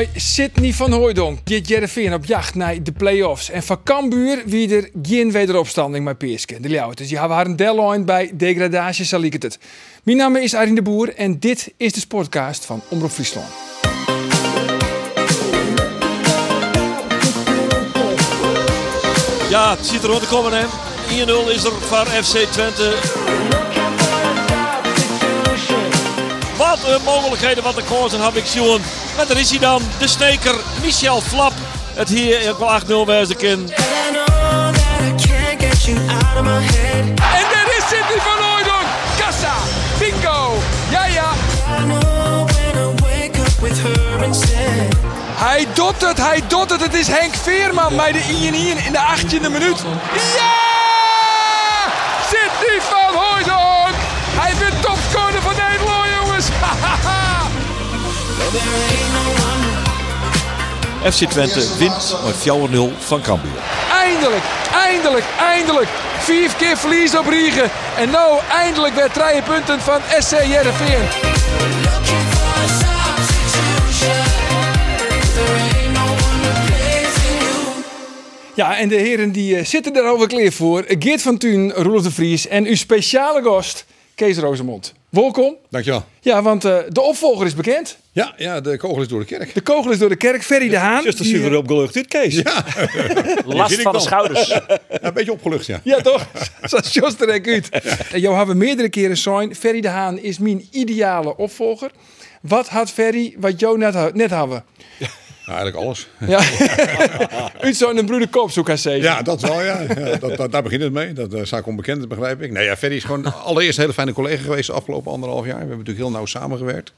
Mooi, Sidney van Hooijdonk gaat Jereveen op jacht naar de play-offs. En van Cambuur wie er geen wederopstanding met Peerske. De Ljouwters, die hebben haar een deadline bij degradatie, zal ik het. Mijn naam is Arjen de Boer en dit is de Sportcast van Omroep Friesland. Ja, het ziet er rond te komen hè. 1-0 is er voor FC Twente. Wat een mogelijkheden, wat een kansen heb ik zien. Maar daar is hij dan, de sneker Michel Flap. Het hier ook wel 8-0 wezen kan. En dit is Sidney van Hooijdonk. Kassa, bingo, ja ja. Hij doet het, hij doet het. Het is Henk Veerman bij de 1-1 in de 18e minuut. Ja! Sidney van Hooijdonk. FC Twente wint met 4-0 van Cambuur. eindelijk, eindelijk, eindelijk. Vier keer verlies op Riegen. En nou eindelijk weer drie punten van SC Heerenveen. Ja, en de heren die eh, zitten er alweer klaar voor. Geert van Tuin, Roelof de Vries en uw speciale gast, Kees Rozemond. Welkom. Dankjewel. Ja, want eh, de opvolger is bekend. Ja, ja, de kogel is door de kerk. De kogel is door de kerk. Ferry de Haan. Just die, super eh, opgelucht dit, Kees. Ja, Last van de schouders. ja, een beetje opgelucht, ja. Ja, toch? Zoals Jos er uit. En jou hebben meerdere keren zijn. Ferry de Haan is mijn ideale opvolger. Wat had Ferry wat jou net, net hadden? Nou, eigenlijk alles. Ja. Uit zo'n broeder kop, zo kan ik zeggen. Ja, dat wel, ja. ja dat, dat- daar begint het mee. Dat is zaak onbekend, begrijp ik. Nee, ja, Ferry is gewoon allereerst een hele fijne collega geweest de afgelopen anderhalf jaar. We hebben natuurlijk heel nauw samengewerkt.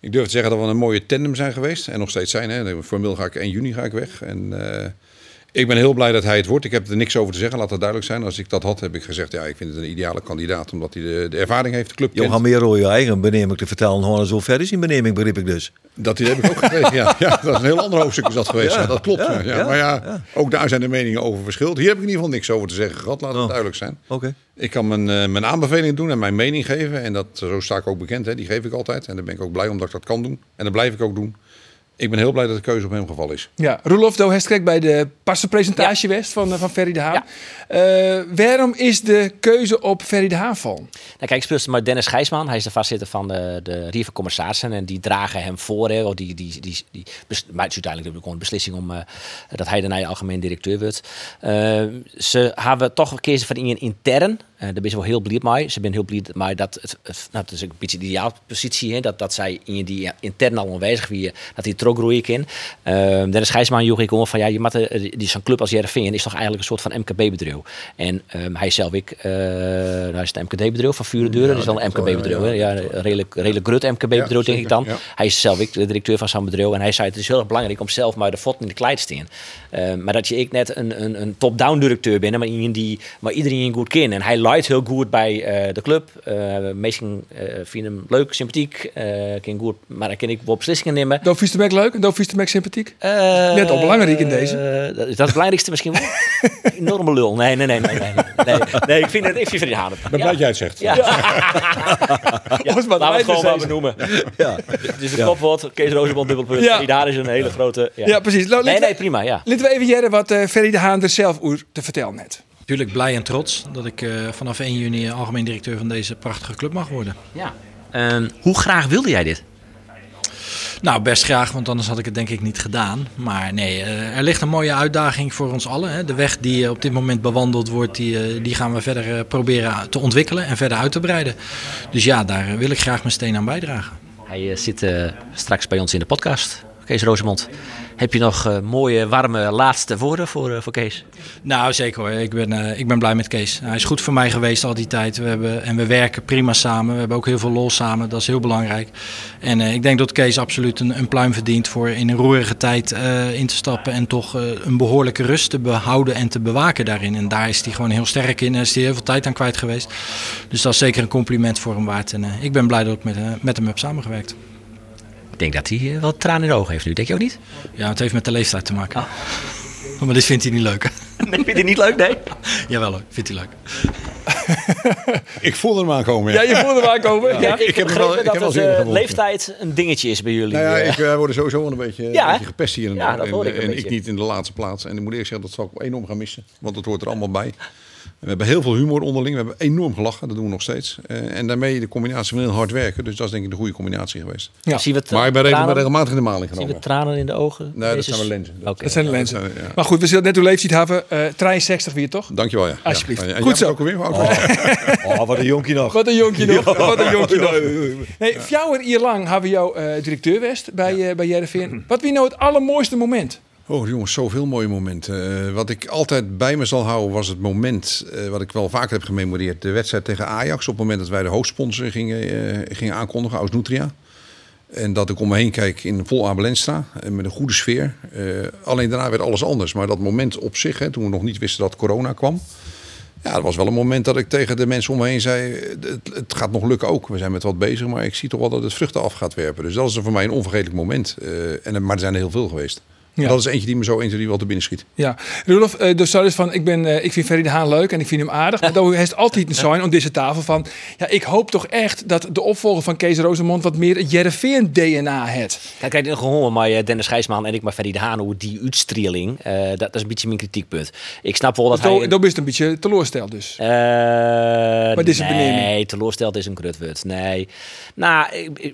Ik durf te zeggen dat we een mooie tandem zijn geweest. En nog steeds zijn. Hè. Formeel ga ik 1 juni ga ik weg. En eh, ik ben heel blij dat hij het wordt. Ik heb er niks over te zeggen, laat dat duidelijk zijn. Als ik dat had, heb ik gezegd, ja, ik vind het een ideale kandidaat. Omdat hij de, de ervaring heeft, de club kent. Johan meer over je eigen beneming te vertellen. Gewoon zo ver is die beneming, begreep ik dus. Dat heb ik ook gekregen, ja. ja. Dat is een heel ander hoofdstuk is dat geweest. Ja, dat klopt. Ja. Maar ja, ja. ook daar zijn de meningen over verschillend. Hier heb ik in ieder geval niks over te zeggen gehad, laat het Oh. duidelijk zijn. Oké. Ik kan mijn, eh, mijn aanbeveling doen en mijn mening geven. En dat, zo sta ik ook bekend, hè. die geef ik altijd. En daar ben ik ook blij omdat ik dat kan doen. En dat blijf ik ook doen. Ik ben heel blij dat de keuze op hem gevallen is. Ja, Roelof, do heeft kijk bij de passe presentatie west van, eh, van Ferry de Haan. Eh, waarom is de keuze op Ferry de Haan vallen? Nou, kijk, ik speelde met Dennis Gijsman. Hij is de voorzitter van de, de Rieve Commissarissen. En die dragen hem voor. Hè, of die, die, die, die, maar het is uiteindelijk een beslissing om, eh, dat hij de nieuwe algemeen directeur wordt. Eh, ze hebben toch gekozen voor een intern. Eh daar ben ze wel heel blij mee. Ze ben heel blij mee dat het, het, nou, het is een beetje de ideale positie. Hè, dat, dat zij in die intern al aanwezig wie dat trok groeien kan. Eh, Dennis Gijsman joeg ik om van ja, je moet, eh, die is zo'n club als Jereveen is toch eigenlijk een soort van MKB-bedrijf. En ehm, hij zelf ik, eh hij is het MKB-bedrijf van Vuren Deuren. dat is wel een MKB-bedrijf. hè. Ja, een redelijk, redelijk grut MKB-bedrijf Ja, denk ik dan. ja. Hij is zelf ik de directeur van zo'n bedrijf. En hij zei het is heel erg belangrijk om zelf maar de voeten in de klei te staan. Eh, maar dat je ik net een, een, een top-down directeur ben, maar iemand die maar iedereen goed kent. En hij leidt heel goed bij eh, de club. Uh, meesten eh, vinden hem leuk, sympathiek, eh kan goed, maar dan kan ik wel beslissingen nemen. Do vies de leuk en do vies de Mac sympathiek? Eh, Net al belangrijk in deze. eh, dat is dat het belangrijkste misschien wel. Enorme lul. Nee, nee, nee, nee, nee. Nee, nee ik vind het, ik vind het. Ik ben blij dat jij het zegt. Ja. Laten we het gewoon maar benoemen. Ja. Dus de kopwoord, Kees Roosebond, dubbelpunt. Ja. Ja. Daar is een hele grote... Ja, Ja, precies. Nou, Nee, laten we- nee, prima, ja. Laten we even jaren wat eh Ferry de Haan er zelf over te vertellen net. Natuurlijk blij en trots dat ik eh, vanaf 1 juni algemeen directeur van deze prachtige club mag worden. ja. Ehm, hoe graag wilde jij dit? Nou, best graag, want anders had ik het denk ik niet gedaan. Maar nee, eh, er ligt een mooie uitdaging voor ons allen. De weg die eh, op dit moment bewandeld wordt, die, eh, gaan we verder proberen te ontwikkelen en verder uit te breiden. Dus ja, daar wil ik graag mijn steen aan bijdragen. Hij zit straks bij ons in de podcast. Kees Rosemond. Heb je nog eh, mooie, warme laatste woorden voor, eh, voor Kees? Nou, zeker hoor. Ik ben, eh, ik ben blij met Kees. Hij is goed voor mij geweest al die tijd. We hebben, en we werken prima samen. We hebben ook heel veel lol samen. Dat is heel belangrijk. En ik denk dat Kees absoluut een, een pluim verdient voor in een roerige tijd in te stappen. En toch een behoorlijke rust te behouden en te bewaken daarin. En daar is hij gewoon heel sterk in. Daar is hij heel veel tijd aan kwijt geweest. Dus dat is zeker een compliment voor hem waard. En ik ben blij dat ik met, met hem heb samengewerkt. Ik denk dat hij eh, wel tranen in de ogen heeft nu. Denk je ook niet? Ja, het heeft met de leeftijd te maken. Maar dit vindt hij niet leuk. Nee, vind je het niet leuk? Nee. Jawel hoor, vindt hij leuk. Ik voelde hem aankomen. Ja, je voelde hem aankomen. Ja. ik heb wel- ik heb wel dat zin in eh, leeftijd een dingetje is bij jullie. Nou ja, eh. ik uh, word sowieso wel een beetje, Ja, een hè? beetje gepest hier. en Ja, daar. dat en, ik een en ik niet in de laatste plaats. En ik moet eerlijk zeggen, dat zal ik enorm gaan missen. Want het hoort er allemaal bij. We hebben heel veel humor onderling. We hebben enorm gelachen. Dat doen we nog steeds. Eh, en daarmee de combinatie van heel hard werken. Dus dat is denk ik de goede combinatie geweest. Ja. Zien we het, Maar ik ben regel- tranen, regelmatig in de maling zien we genomen. tranen in de ogen? Nee, dat zijn wel lenzen. Oké. Dat zijn de Ja, lenzen. dat zijn- ja. Maar goed, we zullen net uw leeftijd hebben. eh 63 weer toch? Dankjewel, ja. Alsjeblieft. Ja. En Goed zo. ook? Hoe oud was je? Oh, wat een jonkie nog. Wat een jonkje nog. Wat een jonkje nog. Nee, vier jaar lang hebben we jou eh, directeur West bij, eh bij Jereveen. Wat wie nou het allermooiste moment? Oh jongens, zoveel mooie momenten. Eh, wat ik altijd bij me zal houden was het moment, eh, wat ik wel vaker heb gememoreerd. De wedstrijd tegen Ajax. Op het moment dat wij de hoofdsponsor gingen, eh, gingen aankondigen, Aus Nutria. En dat ik om me heen kijk in vol eh, met een goede sfeer. Alleen daarna werd alles anders. Maar dat moment op zich, hè, toen we nog niet wisten dat corona kwam. Ja, dat was wel een moment dat ik tegen de mensen om me heen zei... Het, gaat nog lukken ook. We zijn met wat bezig, maar ik zie toch wel dat het vruchten af gaat werpen. Dus dat is voor mij een onvergetelijk moment. En, maar er zijn er heel veel geweest. Ja. Dat is eentje die me zo 1, 2, 3 wel te binnen schiet. Ja, Rudolf, eh, dus zo is van, ik, ben, eh, ik vind Ferry de Haan leuk en ik vind hem aardig. Maar dan heeft altijd een sign op deze tafel van, ja, ik hoop toch echt dat de opvolger van Kees Rosemond wat meer het Jereveen DNA heeft. Kijk, kijk, gewoon maar eh, Dennis Gijsman en ik maar Ferry de Haan, hoe die uitstrieling, eh, dat, dat is een beetje mijn kritiekpunt. Ik snap wel dat hij... Dat is een beetje teleursteld dus. Eh, deze nee, benaming? teleursteld is een krutwoord. Nee. Nou,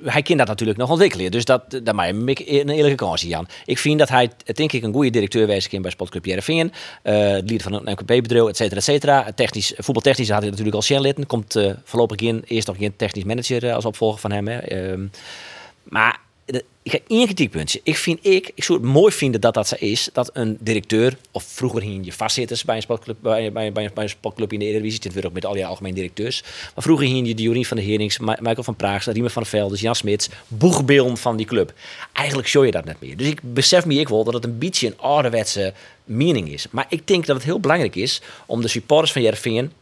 hij kan dat natuurlijk nog ontwikkelen. Dus dat, dat ik een eerlijke kans, Jan. Ik vind dat hij, denk ik, een goede directeur wezen kan bij Sportclub Jereveen. Eh het leader van een MKB-bedrijf, et cetera, et cetera. Technisch, voetbaltechnisch had hij natuurlijk al Sjen. Komt eh, voorlopig in, eerst nog geen technisch manager eh, als opvolger van hem. Hè. Ehm, maar ik heb één kritiekpuntje. Ik vind ik, ik zou het mooi vinden dat dat zo is, dat een directeur, of vroeger hing je vastzitters bij een sportclub, bij, bij, bij, bij een sportclub in de Eredivisie, dit wordt ook met al die algemeen directeurs. Maar vroeger hing je Jorien van der Herings, Michael van Praag, Riemer van der Jan Smits, boegbeelden van die club. Eigenlijk show je dat net meer. Dus ik besef me ik wel dat het een beetje een ouderwetse mening is. Maar ik denk dat het heel belangrijk is om de supporters van Jervingen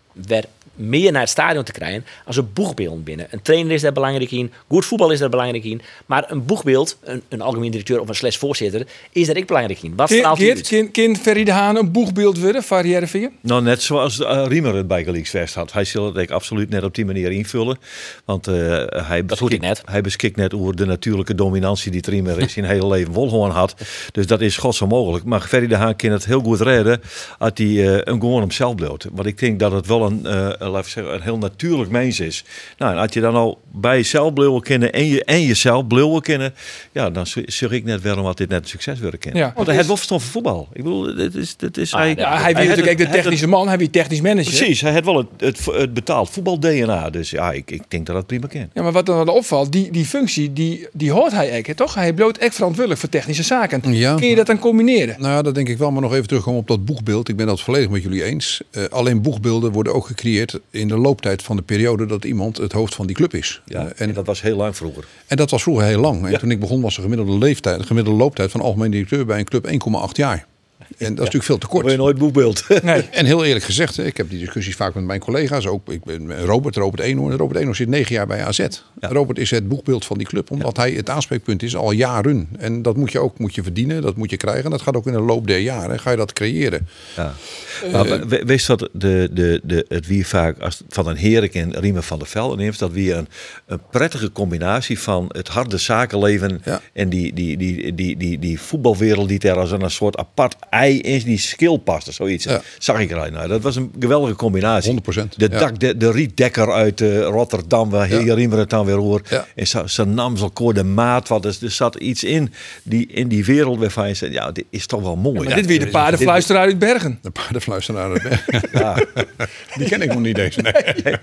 meer naar het stadion te krijgen als een boegbeeld binnen. Een trainer is daar belangrijk in, goed voetbal is daar belangrijk in, maar een boegbeeld, een, een algemeen directeur of een slash voorzitter, is daar ook belangrijk in. Wat Kind, straalt kind, kind Ferry de Haan een boegbeeld worden van Jereveen? Nou, net zoals uh, Riemer het bij Galieks West had. Hij zal het denk ik absoluut net op die manier invullen. Want eh, hij, beschikt, net. hij beschikt net over de natuurlijke dominantie die Riemer in zijn hele leven volgehouden had. Dus dat is gods mogelijk. Maar Ferry de Haan kan het heel goed redden als hij eh, een gewoon hem zelf bloot. Want ik denk dat het wel een, eh, laat ik zeggen, een heel natuurlijk mens is. Nou, en als je dan al bij jezelf blijven kennen en, je, en jezelf blijven kennen, ja, dan zeg ik net waarom had dit net een succes willen kennen. Ja. Want hij heeft wel verstand van voetbal. Ik bedoel, dit is, dit is Ah, hij. ja, hij hij weet natuurlijk het- de technische man, hij weet technisch manager. Precies, hij heeft wel het, het, het betaald voetbal-DNA. Dus ja, ik, ik denk dat dat prima kan. Ja, maar wat dan wel opvalt, die, die functie, die, die hoort hij hè, toch? Hij bloot echt verantwoordelijk voor technische zaken. Ja. Kun je dat dan combineren? Nou ja, dat denk ik wel. Maar nog even terugkomen op dat boegbeeld. Ik ben dat volledig met jullie eens. Eh, alleen boegbeelden worden ook gecreëerd in de looptijd van de periode dat iemand het hoofd van die club is. Ja, Eh, en, en, dat was heel lang vroeger. en dat was vroeger heel lang. En Ja. toen ik begon was de gemiddelde leeftijd, de gemiddelde looptijd van algemeen directeur bij een club 1,8 jaar. En dat is natuurlijk veel te Dan ben je kort. nooit boekbeeld. Nee. En heel eerlijk gezegd, ik heb die discussies vaak met mijn collega's. Ook ik ben Robert, Robert Eenhoorn. Robert Eenhoorn zit negen jaar bij AZ. Robert is het boekbeeld van die club, omdat hij het aanspreekpunt is al jaren. En dat moet je ook moet je verdienen, dat moet je krijgen. En dat gaat ook in de loop der jaren. Ga je dat creëren. Ja. Maar we- we- wees dat de, de, de, het wie vaak als, van een Herik en Riemen van der Velde neemt, dat weer een, een prettige combinatie van het harde zakenleven Ja. en die, die, die, die, die, die voetbalwereld die daar als een soort apart hij in die skill paste, zoiets. Ja. Zag ik eruit. Nou, dat was een geweldige combinatie. 100%, De, ja. dak, de, de rietdekker uit eh, Rotterdam, waar Ja. hier riemen het dan weer hoor. Ja. En zijn naam zal koor de maat. Wat, dus er zat iets in die, in die wereld waarvan je zegt, ja, dit is toch wel mooi. Maar Ja, dit weer de is- paardenfluisteraar uit Bergen. De paardenfluisteraar uit Bergen. Ja. Die ken ik nog niet deze. Nee,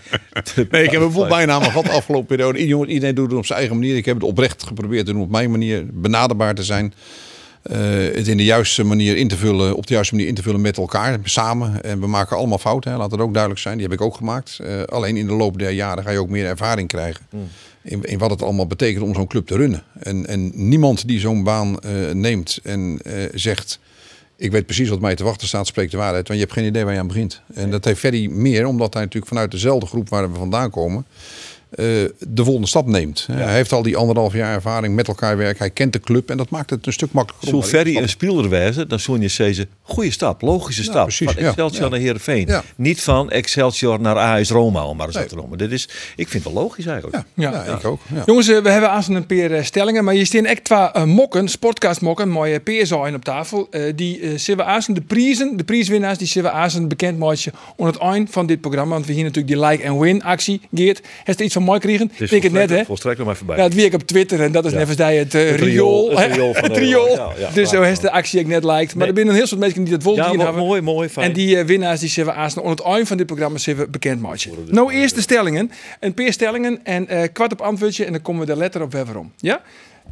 nee ik heb een vol bijnamen gehad de afgelopen periode. Iedereen, iedereen doet het op zijn eigen manier. Ik heb het oprecht geprobeerd te doen op mijn manier. Benaderbaar te zijn. Eh, het in de juiste manier in te vullen, op de juiste manier in te vullen met elkaar, samen. En we maken allemaal fouten, hè. laat het ook duidelijk zijn. Die heb ik ook gemaakt. Eh, alleen in de loop der jaren ga je ook meer ervaring krijgen. In, in wat het allemaal betekent om zo'n club te runnen. En, en niemand die zo'n baan eh, neemt en zegt... Ik weet precies wat mij te wachten staat, spreekt de waarheid. Want je hebt geen idee waar je aan begint. En dat heeft Ferry meer, omdat hij natuurlijk vanuit dezelfde groep waar we vandaan komen... eh, de volgende stap neemt. Hij heeft al die anderhalf jaar ervaring met elkaar werken. Hij kent de club en dat maakt het een stuk makkelijker. Zo Ferry een speler wijzen, dan zul je zeggen, goede stap, logische stap. precies, van ja. Excelsior Ja. naar Heerenveen. Ja. Niet van Excelsior naar AS Roma, om maar eens Nee. te noemen. Dit is, ik vind het wel logisch eigenlijk. Ja, Ja. ja, ik ook. Ja. Jongens, eh, we hebben aan een paar stellingen, maar je staan echt twee eh, mokken, sportcast mokken, mooie PSA in op tafel. Eh, die zullen we aan de prijzen, de prijswinnaars, die zullen we aan bekend maken onder het eind van dit programma. Want we hier natuurlijk die like and win actie. Geert, heeft er iets van mooi gekregen? Het is Denk het net, hè? Volstrekt nog maar voorbij. Ja, het werk op Twitter en dat is Ja. net als die het, eh, Het riool, het hè? riool van Het Nederland. riool. Ja, ja, dus zo heeft de actie ik net liked. Maar Nee. er zijn een heel soort mensen die dat wel ja, hebben. mooi, mooi. Fijn. En die eh, winnaars die zullen we aan onder het eind van dit programma zullen we bekend maken. Nou, eerst de stellingen. Een paar stellingen en eh, kwart op antwoordje en dan komen we de letter op weer om. Ja?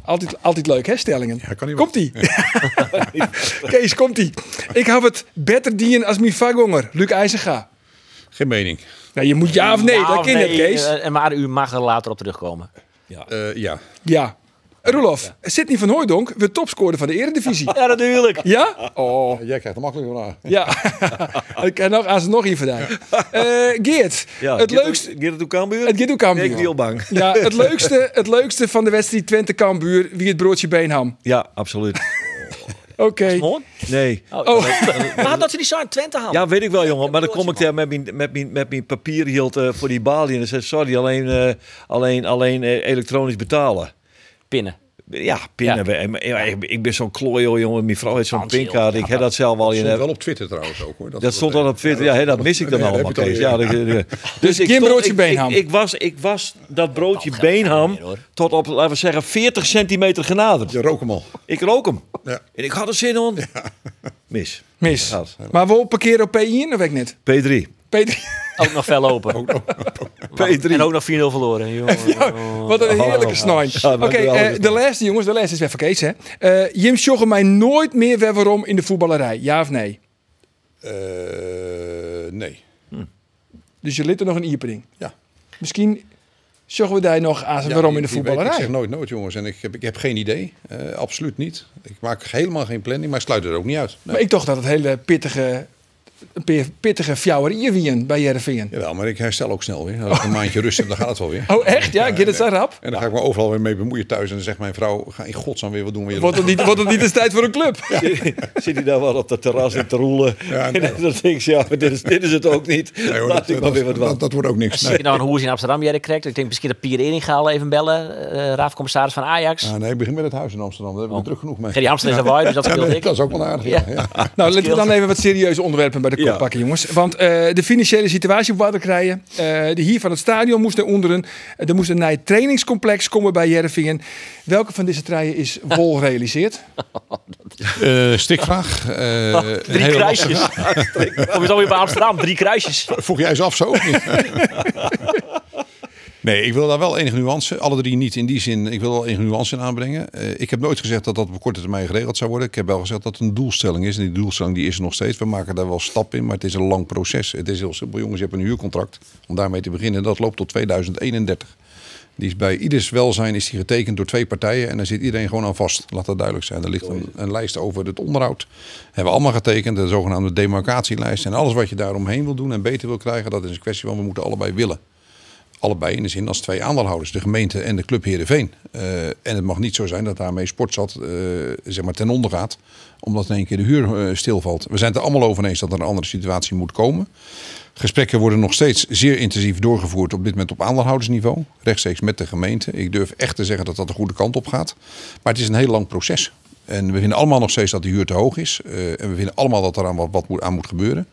Altijd, altijd leuk, hè, stellingen? Ja, kan niet wat. Komt-ie. Kees, komt-ie. Ik heb het beter dienen als mijn vagonger, Luc IJzerga. Geen mening. Nou, je moet ja of nee, Ja dat je, nee, Kees. eh, en maar u mag er later op terugkomen. Eh, ja. ja. Roelof, Sidney van Hooijdonk wordt topscorer van de Eredivisie. Ja, natuurlijk. Ja? Oh. Jij krijgt een makkelijke vraag. Ja. Ik kan nog aan ze nog hier vandaan. Eh Geert, ja, het Geert- leukste... Geert ook Cambuur? Het Geert ook Cambuur. Ik ben heel bang. Ja, het leukste, het leukste van de wedstrijd Twente Cambuur, wie het broodje Beenham. Ja, absoluut. Oké. Nee. Oh, Maar dat ze die zo aan Twente halen. Ja, weet ik wel, jongen. Maar dan kom ik daar met mijn, met mijn, met mijn papier hield eh, voor die balie. En dan zei sorry, alleen, eh, alleen, alleen eh, elektronisch betalen. Pinnen. Ja, pinnen. Ja. Ik, ik ben zo'n klooio, jongen. Mijn vrouw heeft zo'n pinkaart. Ik heb dat zelf al Dat in. stond wel op Twitter trouwens ook hoor. Dat stond al op Twitter. Ja, hè, dat mis ik dan allemaal, Kees. Ja, dat- dat- Dus ik stond- broodje ik- beenham. Ik, ik, was, ik was dat broodje beenham meer, tot op, laten we zeggen, 40 centimeter genaderd. Je rook hem al. Ik rook hem. Ja. En ik had er zin in. Mis. mis. Ja. Maar we parkeren op P1 of ik net? P3. Peter, Ook nog fel open. P3. En ook nog 4-0 verloren. jongen. wat een heerlijke snijn. Ja, Oké, eh, de laatste jongens, de laatste is weer van Kees, hè. Eh Jim joggen mij nooit meer weer waarom in de voetballerij, ja of nee? Eh, nee. Dus je liet er nog een iepering. Ja. Misschien joggen we daar nog aan Ja, waarom in de weet. voetballerij. Ik zeg nooit nooit jongens. En ik heb, ik heb geen idee. Eh, absoluut niet. Ik maak helemaal geen planning. Maar ik sluit het er ook niet uit. Nee. Maar ik dacht dat het hele pittige, een pittige fjouwer wien bij Jereveen. Jawel, maar ik herstel ook snel weer. Als ik een maandje rust heb, dan gaat het wel weer. Oh, echt? Ja, gaat het zo rap? En dan ga ik me overal weer mee bemoeien thuis. En dan zegt mijn vrouw, ga in godsnaam weer wat doen. Weer Wordt het niet, wordt het niet eens tijd voor een club? Zit hij daar wel op dat terras in te roelen? Ja, en dan denk ik, ja, dit is, dit is het ook niet. Nee, hoor, Laat dat, ik maar weer wat dat, dat wordt ook niks. Als Nee. je nou een hoes in Amsterdam jij krijgt, ik denk misschien dat Pierre Eringa even bellen, eh raadcommissaris van Ajax. Ah, nee, ik begin met het huis in Amsterdam. Daar hebben we druk genoeg mee. Gerry Hamster is dus dat Ja, speelde nee, ik. dat is ook wel aardig. Ja. Ja. Nou, laten we dan even wat serieuze onderwerpen bij de kop Ja. pakken, jongens. Want eh, de financiële situatie op water krijgen. eh, de hier van het stadion moest naar onderen. Er moest een nieuw trainingscomplex komen bij Jerevingen. Welke van deze treien is vol gerealiseerd? Eh, stikvraag. Eh, een Drie hele kruisjes. je zo weer bij Amsterdam, drie kruisjes. Vroeg jij ze af zo? nee, ik wil daar wel enige nuance. Alle drie niet in die zin. Ik wil wel enige nuance in aanbrengen. Eh, ik heb nooit gezegd dat dat op korte termijn geregeld zou worden. Ik heb wel gezegd dat het een doelstelling is. En die doelstelling die is er nog steeds. We maken daar wel stap in, maar het is een lang proces. Het is heel simpel. Jongens, je hebt een huurcontract. Om daarmee te beginnen. Dat loopt tot 2031. Die is bij ieders welzijn is die getekend door twee partijen. En daar zit iedereen gewoon aan vast. Laat dat duidelijk zijn. Er ligt een, een lijst over het onderhoud. Hebben we allemaal getekend. De zogenaamde demarcatielijst. En alles wat je daaromheen wil doen en beter wil krijgen. Dat is een kwestie van we moeten allebei willen. Allebei in de zin als twee aandeelhouders. De gemeente en de club Heerenveen. Eh en het mag niet zo zijn dat daarmee Sportzat eh, zeg maar ten onder gaat. Omdat in één keer de huur eh, stilvalt. We zijn het er allemaal over eens dat er een andere situatie moet komen. Gesprekken worden nog steeds zeer intensief doorgevoerd. Op dit moment op aandeelhoudersniveau. Rechtstreeks met de gemeente. Ik durf echt te zeggen dat dat de goede kant op gaat. Maar het is een heel lang proces. En we vinden allemaal nog steeds dat de huur te hoog is. En we vinden allemaal dat er aan wat, wat moet, aan moet gebeuren.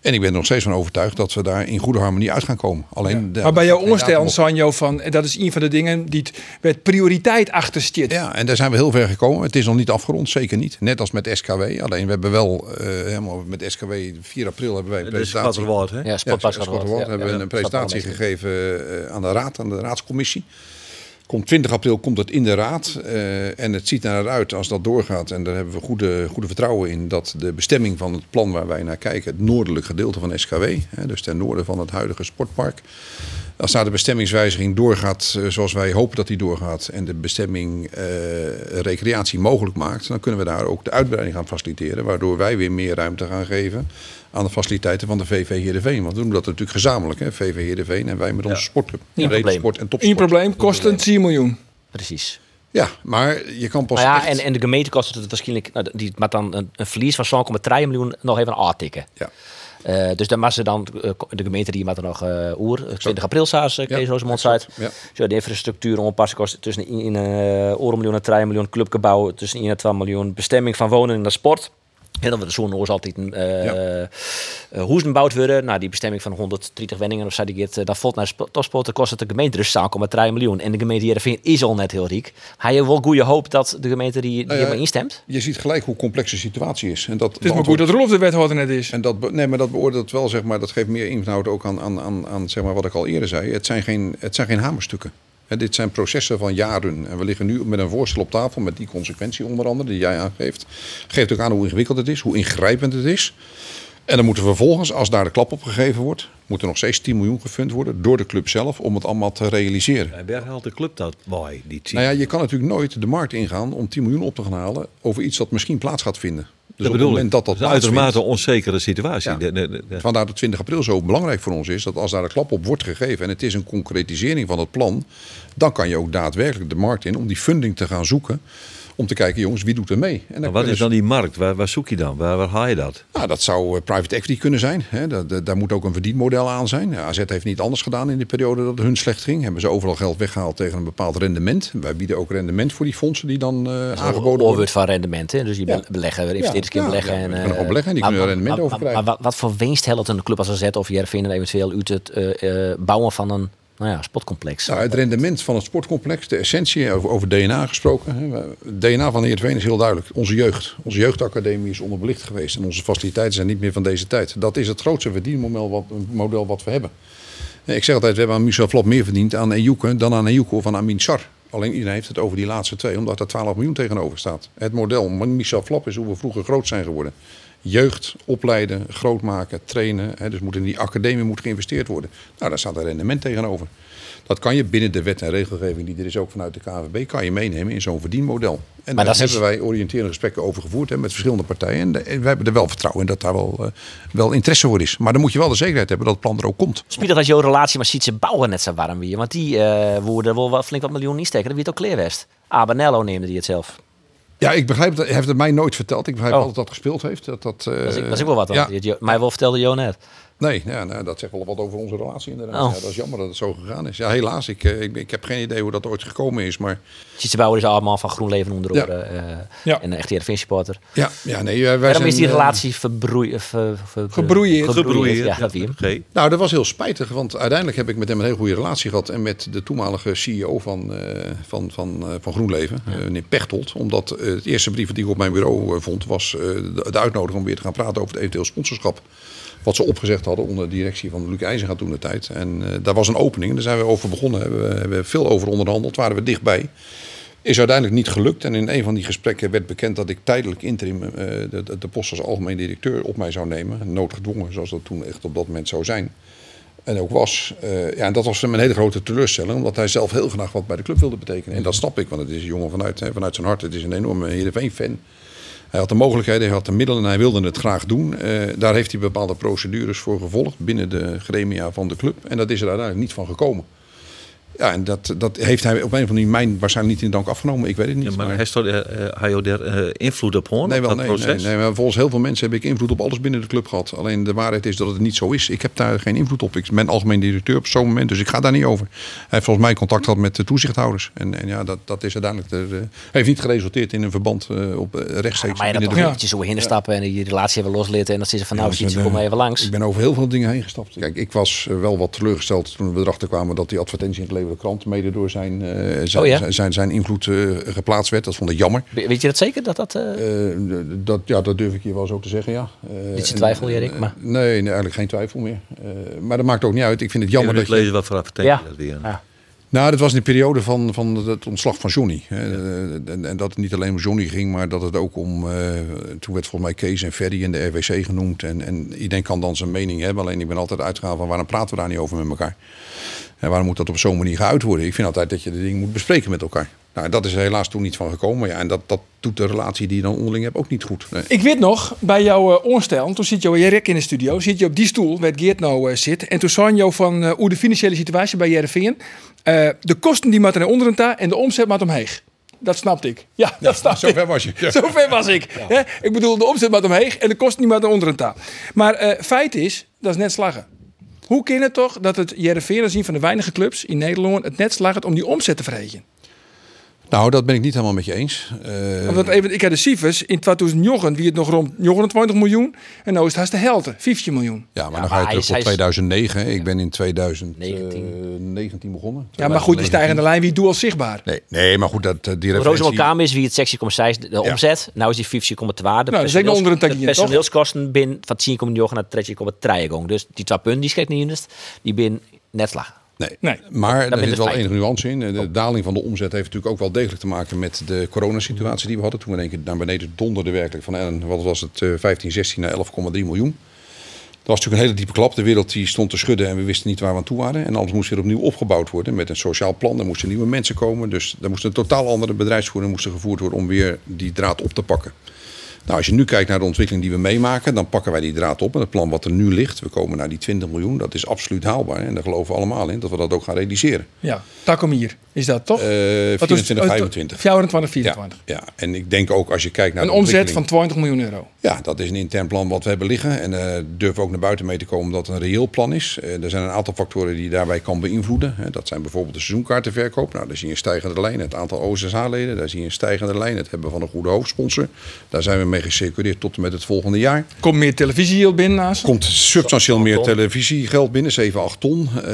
En ik ben er nog steeds van overtuigd dat we daar in goede harmonie uit gaan komen. Alleen de- maar bij jouw de- onderstel, Sanjo, van, en dat is een van de dingen die het met prioriteit achter zit. Ja, en daar zijn we heel ver gekomen. Het is nog niet afgerond, zeker niet. Net als met SKW. Alleen we hebben wel eh, helemaal met SKW 4 april hebben wij een Dat is presentatie. Schatterwoord, hè? Ja, Ja. Award Ja, hebben we ja, een presentatie gegeven eh, aan de raad, aan de raadscommissie. Komt 20 april komt het in de raad. eh, en het ziet er naar uit als dat doorgaat. En daar hebben we goede, goede vertrouwen in dat de bestemming van het plan waar wij naar kijken, het noordelijk gedeelte van SKW, hè, dus ten noorden van het huidige sportpark. Als daar de bestemmingswijziging doorgaat eh, zoals wij hopen dat die doorgaat en de bestemming eh, recreatie mogelijk maakt, dan kunnen we daar ook de uitbreiding gaan faciliteren. Waardoor wij weer meer ruimte gaan geven aan de faciliteiten van de VV Heerenveen. Want we doen dat natuurlijk gezamenlijk, hè? VV Heerenveen en wij met onze sportclub. Breedte probleem. Sport en Eén topsport. probleem, kost een 10 miljoen. Precies. Ja, maar je kan pas Nou ja, echt- en, en de gemeente kost het waarschijnlijk, nou, die maar dan een, een verlies van 2,3 miljoen nog even aantikken. Ja. Eh, dus dan was ze dan, eh, de gemeente die maakt er nog uh, oer, 20 april saas, uh, Ja, Kees Rosemond zei. Ja. Zo, de infrastructuur onpassen kost tussen 1 uh, miljoen en 3 miljoen, clubgebouw tussen 1 en 2 miljoen, bestemming van wonen naar sport. En dan wordt zo'n oors altijd een uh, Ja. uh, gebouwd worden. Nou, die bestemming van 130 wenningen of zo, die gaat, uh, dat valt naar sp- topsport. Dan kost het de gemeente dus 2,3 miljoen. En de gemeente Heerenveen is al net heel rijk. Hij heeft wel goede hoop dat de gemeente die, die helemaal instemt. Je ziet gelijk hoe complex de situatie is. En dat Het is maar goed dat Rolf de wethouder net is. En dat, nee, maar dat beoordeelt wel, zeg maar, dat geeft meer inhoud ook aan, aan, aan, aan zeg maar, wat ik al eerder zei. Het zijn geen, het zijn geen hamerstukken. Dit zijn processen van jaren. En we liggen nu met een voorstel op tafel met die consequentie onder andere die jij aangeeft. Geeft ook aan hoe ingewikkeld het is, hoe ingrijpend het is. En dan moeten we vervolgens, als daar de klap op gegeven wordt, moet er nog steeds 10 miljoen gefund worden door de club zelf om het allemaal te realiseren. En waar haalt de club dat bij? Die Nou ja, je kan natuurlijk nooit de markt ingaan om 10 miljoen op te gaan halen over iets dat misschien plaats gaat vinden. Dus dat op het bedoel moment ik. dat dat is een uitermate onzekere situatie. Ja. De- de- de- de- Vandaar dat 20 april zo belangrijk voor ons is. Dat als daar een klap op wordt gegeven en het is een concretisering van het plan. Dan kan je ook daadwerkelijk de markt in om die funding te gaan zoeken. Om te kijken, jongens, wie doet er mee? En Maar wat is dan die markt? Waar, waar zoek je dan? Waar, waar haal je dat? Nou, dat zou eh, private equity kunnen zijn. Hè. Da- da- daar moet ook een verdienmodel aan zijn. Ja, AZ heeft niet anders gedaan in de periode dat het hun slecht ging. Hebben ze overal geld weggehaald tegen een bepaald rendement. Wij bieden ook rendement voor die fondsen die dan eh, aangeboden worden. Van rendement. Hè? Dus je Ja. beleggen, investeerders Ja, kunnen ja, beleggen. ja, en, eh, beleggen en die kunnen er rendement maar- over maar- krijgen. Maar, wat, wat voor winst helpt een club als AZ of Heerenveen eventueel uit het eh, eh, bouwen van een nou ja, sportcomplex? Nou, het rendement van het sportcomplex, de essentie, over, over DNA gesproken. Het DNA van Heerenveen is heel duidelijk. Onze jeugd. Onze jeugdacademie is onderbelicht geweest. En onze faciliteiten zijn niet meer van deze tijd. Dat is het grootste verdienmodel wat, model wat we hebben. Ik zeg altijd, we hebben aan Michel Flap meer verdiend aan Ejuke dan aan Ejuke of aan Amin Sar. Alleen iedereen heeft het over die laatste twee, omdat er 12 miljoen tegenover staat. Het model Michel Flap is hoe we vroeger groot zijn geworden. Jeugd, opleiden, groot maken, trainen. Hè, dus moet in die academie moet geïnvesteerd worden. Nou, daar staat een rendement tegenover. Dat kan je binnen de wet en regelgeving die er is ook vanuit de KVB, kan je meenemen in zo'n verdienmodel. En daar dat is- hebben wij oriënterende gesprekken over gevoerd hè, met verschillende partijen. En, wij hebben er wel vertrouwen in dat daar wel, eh, wel interesse voor is. Maar dan moet je wel de zekerheid hebben dat het plan er ook komt. Spiegel als jouw relatie met Sietse Bouwer net zo warm weer. Want die eh woorden wel flink wat miljoen insteken. Dat wie het ook Kleerwest. Abanello neemde die het zelf. Ja, ik begrijp dat. Hij heeft het mij nooit verteld. Ik begrijp Oh. altijd dat gespeeld heeft. Dat, dat, eh, Dat is, dat is ook wel wat. Dan. Ja, Mij wel vertelde Jo net. Nee, ja, nou, dat zegt wel wat over onze relatie inderdaad. Oh. Ja, dat is jammer dat het zo gegaan is. Ja, helaas. Ik, eh, ik, ik heb geen idee hoe dat ooit gekomen is. Maar Sietse Bouwer is allemaal van GroenLeven onder Ja. oren. eh, Ja. En een echte Heerenveen supporter. ja, ja nee, wij Waarom zijn, is die eh, relatie verbroeien? Ver, ver, Gebroeieerd. gebroeieerd? Ja, dat wie hem. G. Nou, dat was heel spijtig, want uiteindelijk heb ik met hem een heel goede relatie gehad. En met de toenmalige CEO van, eh, van, van, eh, van GroenLeven, meneer Pechtold. Omdat het eerste brief die ik op mijn bureau vond, was eh, de, de uitnodiging om weer te gaan praten over het eventueel sponsorschap. Wat ze opgezegd hadden onder de directie van Luc IJzerga toen de tijd. En eh, daar was een opening, daar zijn we over begonnen. Hebben we hebben veel over onderhandeld, waren we dichtbij. Is uiteindelijk niet gelukt. En in een van die gesprekken werd bekend dat ik tijdelijk interim eh, de, de, post als algemeen directeur op mij zou nemen. Noodgedwongen, zoals dat toen echt op dat moment zou zijn. En ook was. Eh, ja, en dat was een hele grote teleurstelling. Omdat hij zelf heel graag wat bij de club wilde betekenen. En dat snap ik, want het is een jongen vanuit, hè, vanuit zijn hart. Het is een enorme Heerenveen-fan. Hij had de mogelijkheden, hij had de middelen en hij wilde het graag doen. Eh, daar heeft hij bepaalde procedures voor gevolgd binnen de gremia van de club. En dat is er uiteindelijk niet van gekomen. Ja, en dat, dat heeft hij op een of andere manier mij waarschijnlijk niet in dank afgenomen. Ik weet het niet. Ja, maar maar- hij stond, uh, hij had er eh, invloed op hoor, Nee, wel, dat nee, nee, proces. nee, maar volgens heel veel mensen heb ik invloed op alles binnen de club gehad. Alleen de waarheid is dat het niet zo is. Ik heb daar geen invloed op. Ik ben algemeen directeur op zo'n moment, dus ik ga daar niet over. Hij heeft volgens mij contact gehad met de toezichthouders. En, en ja, dat, dat is uiteindelijk de, de- heeft niet geresulteerd in een verband eh, op eh, rechtstreeks maar je dat binnen toch Ja. beetje zo hinnenstappen en die relatie even loslitten. En dat ze van nou, Ja, kom maar eh, even langs. Ik ben over heel veel dingen heen gestapt. Kijk, ik was eh, wel wat teleurgesteld toen we erachter kwamen dat die advertentie in het Leeuwarden Krant mede door zijn, eh, zijn, Oh ja? zijn, zijn, zijn invloed eh, geplaatst werd. Dat vond ik jammer. We- Weet je dat zeker? Dat dat, eh, Eh, dat, ja, dat durf ik je wel zo te zeggen, ja. Eh, Niet je en, twijfel, Erik, maar- Nee, nee, eigenlijk geen twijfel meer. Eh, maar dat maakt ook niet uit. Ik vind het jammer dat je... lezen wat voor advertentie Ja. dat weer. Ja. Nou, dat was in de periode van, van het ontslag van Johnny. En, en dat het niet alleen om Johnny ging, maar dat het ook om... eh, toen werd volgens mij Kees en Ferry en de RWC genoemd. En, en iedereen kan dan zijn mening hebben. Alleen ik ben altijd uitgegaan van waarom praten we daar niet over met elkaar? En waarom moet dat op zo'n manier geuit worden? Ik vind altijd dat je de dingen moet bespreken met elkaar. Nou, dat is er helaas toen niet van gekomen. Ja, en dat, dat doet de relatie die je dan onderling hebt ook niet goed. Nee. Ik weet nog, bij jouw uh, toen zit je Jerk in de studio, zit je op die stoel waar Geert nou eh, zit. En toen zei je van eh, hoe de financiële situatie bij Jereveen. de kosten die moeten naar onderen ta en de omzet moet omheeg. Dat snapte ik. Ja, dat snapte ik. Zover was je. Ja. Zover was ik. Ik bedoel, de omzet moet omheeg en de kosten die moeten naar onderen ta. Maar feit is, dat is net slaggen. Hoe kan het toch dat het Jereveen een van de weinige clubs in Nederland het net slagen om die omzet te verhegen? Nou, dat ben ik niet helemaal met je eens. Eh, Omdat even, ik had de cijfers in 2009 wie het nog rond 29 miljoen en nu is het haast de helft, 15 miljoen. ja, maar Ja, dan ga je terug is- 2009. hè. Ik ben in 2019 19. begonnen. Ja, maar goed, die stijgende lijn wie doe al zichtbaar. Nee, nee, maar goed, dat, eh, die referentie... Kamer is wie het sectie,6 de, omzet. Nou is die 15,2. De dat is ook nog onder een tagje, de personeelskosten binnen van 10,9 naar 13,3 gang. Dus die twee punten die schrijft niet in, die bin net lachen. Nee. Nee. maar ben er zit wel enige nuance in. De daling van de omzet heeft natuurlijk ook wel degelijk te maken met de coronasituatie die we hadden. Toen we in één keer naar beneden donderde werkelijk van eh, wat was het, eh, 15, 16 naar 11,3 miljoen. Dat was natuurlijk een hele diepe klap. De wereld die stond te schudden en we wisten niet waar we aan toe waren. En alles moest weer opnieuw opgebouwd worden met een sociaal plan. Er moesten nieuwe mensen komen. Dus er moest een totaal andere bedrijfsvoering moest er gevoerd worden om weer die draad op te pakken. Nou, als je nu kijkt naar de ontwikkeling die we meemaken, dan pakken wij die draad op. En het plan wat er nu ligt, we komen naar die 20 miljoen, dat is absoluut haalbaar. En daar geloven we allemaal in, dat we dat ook gaan realiseren. Ja, Takom hier is dat toch? Het? 24, 25. 24, Ja, 24. ja, en ik denk ook als je kijkt naar Een omzet van ontwikkeling- 20 miljoen euro. Ja, dat is een intern plan wat we hebben liggen. En eh durven ook naar buiten mee te komen dat het een reëel plan is. Eh, er zijn een aantal factoren die je daarbij kan beïnvloeden. Hè. Dat zijn bijvoorbeeld de seizoenkaartenverkoop. Nou, daar zie je een stijgende lijn. Het aantal OSSH-leden, daar zie je een stijgende lijn. Het hebben van een goede hoofdsponsor. Daar zijn we mee gecirculeerd tot en met het volgende jaar. Komt meer televisie binnen naast. komt substantieel meer televisiegeld binnen, 7, 8 ton. Eh,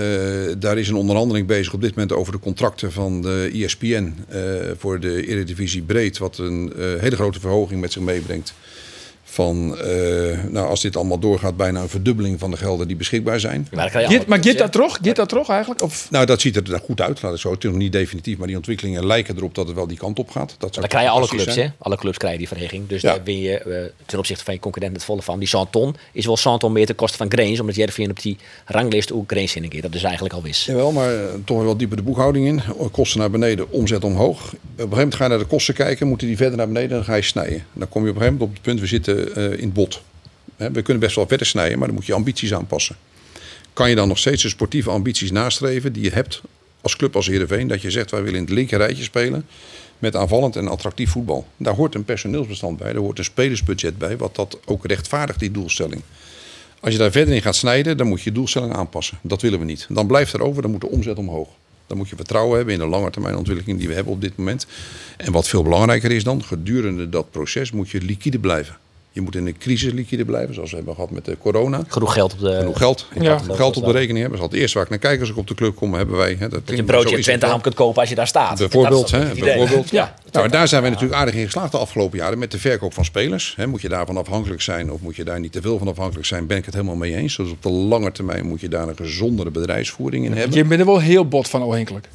daar is een onderhandeling bezig op dit moment over de contracten van de E ESPN eh, voor de Eredivisie Breed. Wat een eh, hele grote verhoging met zich meebrengt. Van, eh, nou, als dit allemaal doorgaat, bijna een verdubbeling van de gelden die beschikbaar zijn. Maar, je Git, maar dat toch? Git dat toch eigenlijk? Of, Nou, dat ziet er daar goed uit, laat ik zo. Het is nog niet definitief, maar die ontwikkelingen lijken erop dat het wel die kant op gaat. Dat Dan krijg je alle clubs, zijn. hè? Alle clubs krijgen die verheging. Dus Ja. daar win je eh, ten opzichte van je concurrent het volle van. Die Santon is wel Santon meer ten koste van Grains, omdat Jervin op die ranglijst ook Grains in een keer. Dat is eigenlijk al wist. Jawel, maar eh, toch wel dieper de boekhouding in. Kosten naar beneden, omzet omhoog. Op een gegeven moment ga je naar de kosten kijken, moeten die verder naar beneden en dan ga je snijden. Dan kom je op een gegeven moment op het punt, we zitten in het bot. We kunnen best wel verder snijden, maar dan moet je ambities aanpassen. Kan je dan nog steeds de sportieve ambities nastreven die je hebt als club als Heerenveen? Dat je zegt, wij willen in het linker rijtje spelen met aanvallend en attractief voetbal. Daar hoort een personeelsbestand bij, daar hoort een spelersbudget bij, wat dat ook rechtvaardigt, die doelstelling. Als je daar verder in gaat snijden, dan moet je je doelstelling aanpassen. Dat willen we niet. Dan blijft er over, dan moet de omzet omhoog. Dan moet je vertrouwen hebben in de langetermijnontwikkeling die we hebben op dit moment. En wat veel belangrijker is dan, gedurende dat proces moet je liquide blijven. Je moet in een crisis liquide blijven, zoals we hebben gehad met de corona. Genoeg geld op de... Genoeg geld, Ja. had geld op de rekening hebben. Dat is het eerste waar ik naar kijk als ik op de club kom. Hebben wij, hè, dat Dat je een broodje Twente ham kunt kopen als je daar staat. Bijvoorbeeld, hè, bijvoorbeeld. Ja. Nou, daar zijn wij natuurlijk aardig in geslaagd de afgelopen jaren met de verkoop van spelers. Hè, moet je daarvan afhankelijk zijn of moet je daar niet te veel van afhankelijk zijn, ben ik het helemaal mee eens. Dus op de lange termijn moet je daar een gezondere bedrijfsvoering in hebben. je bent er wel heel bot van afhankelijk.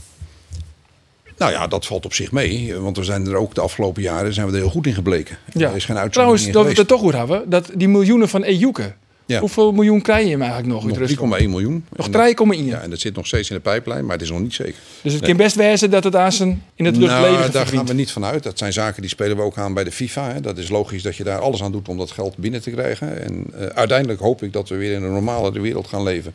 Nou ja, dat valt op zich mee. Want we zijn er ook de afgelopen jaren zijn we er heel goed in gebleken. Ja. Er is geen uitzondering Trouwens, dat we het toch goed hebben, dat die miljoenen van Ejuke. Ja. Hoeveel miljoen krijg je hem eigenlijk nog? Nog 3,1 Rusland? miljoen. Nog En 3,1. Ja, en dat zit nog steeds in de pijplijn, maar het is nog niet zeker. Dus het kan best wezen dat het aan zijn in het luchtleven Nou, daar gaan we niet van uit. Dat zijn zaken die spelen we ook aan bij de FIFA. Hè. Dat is logisch dat je daar alles aan doet om dat geld binnen te krijgen. En eh, uiteindelijk hoop ik dat we weer in een normalere wereld gaan leven.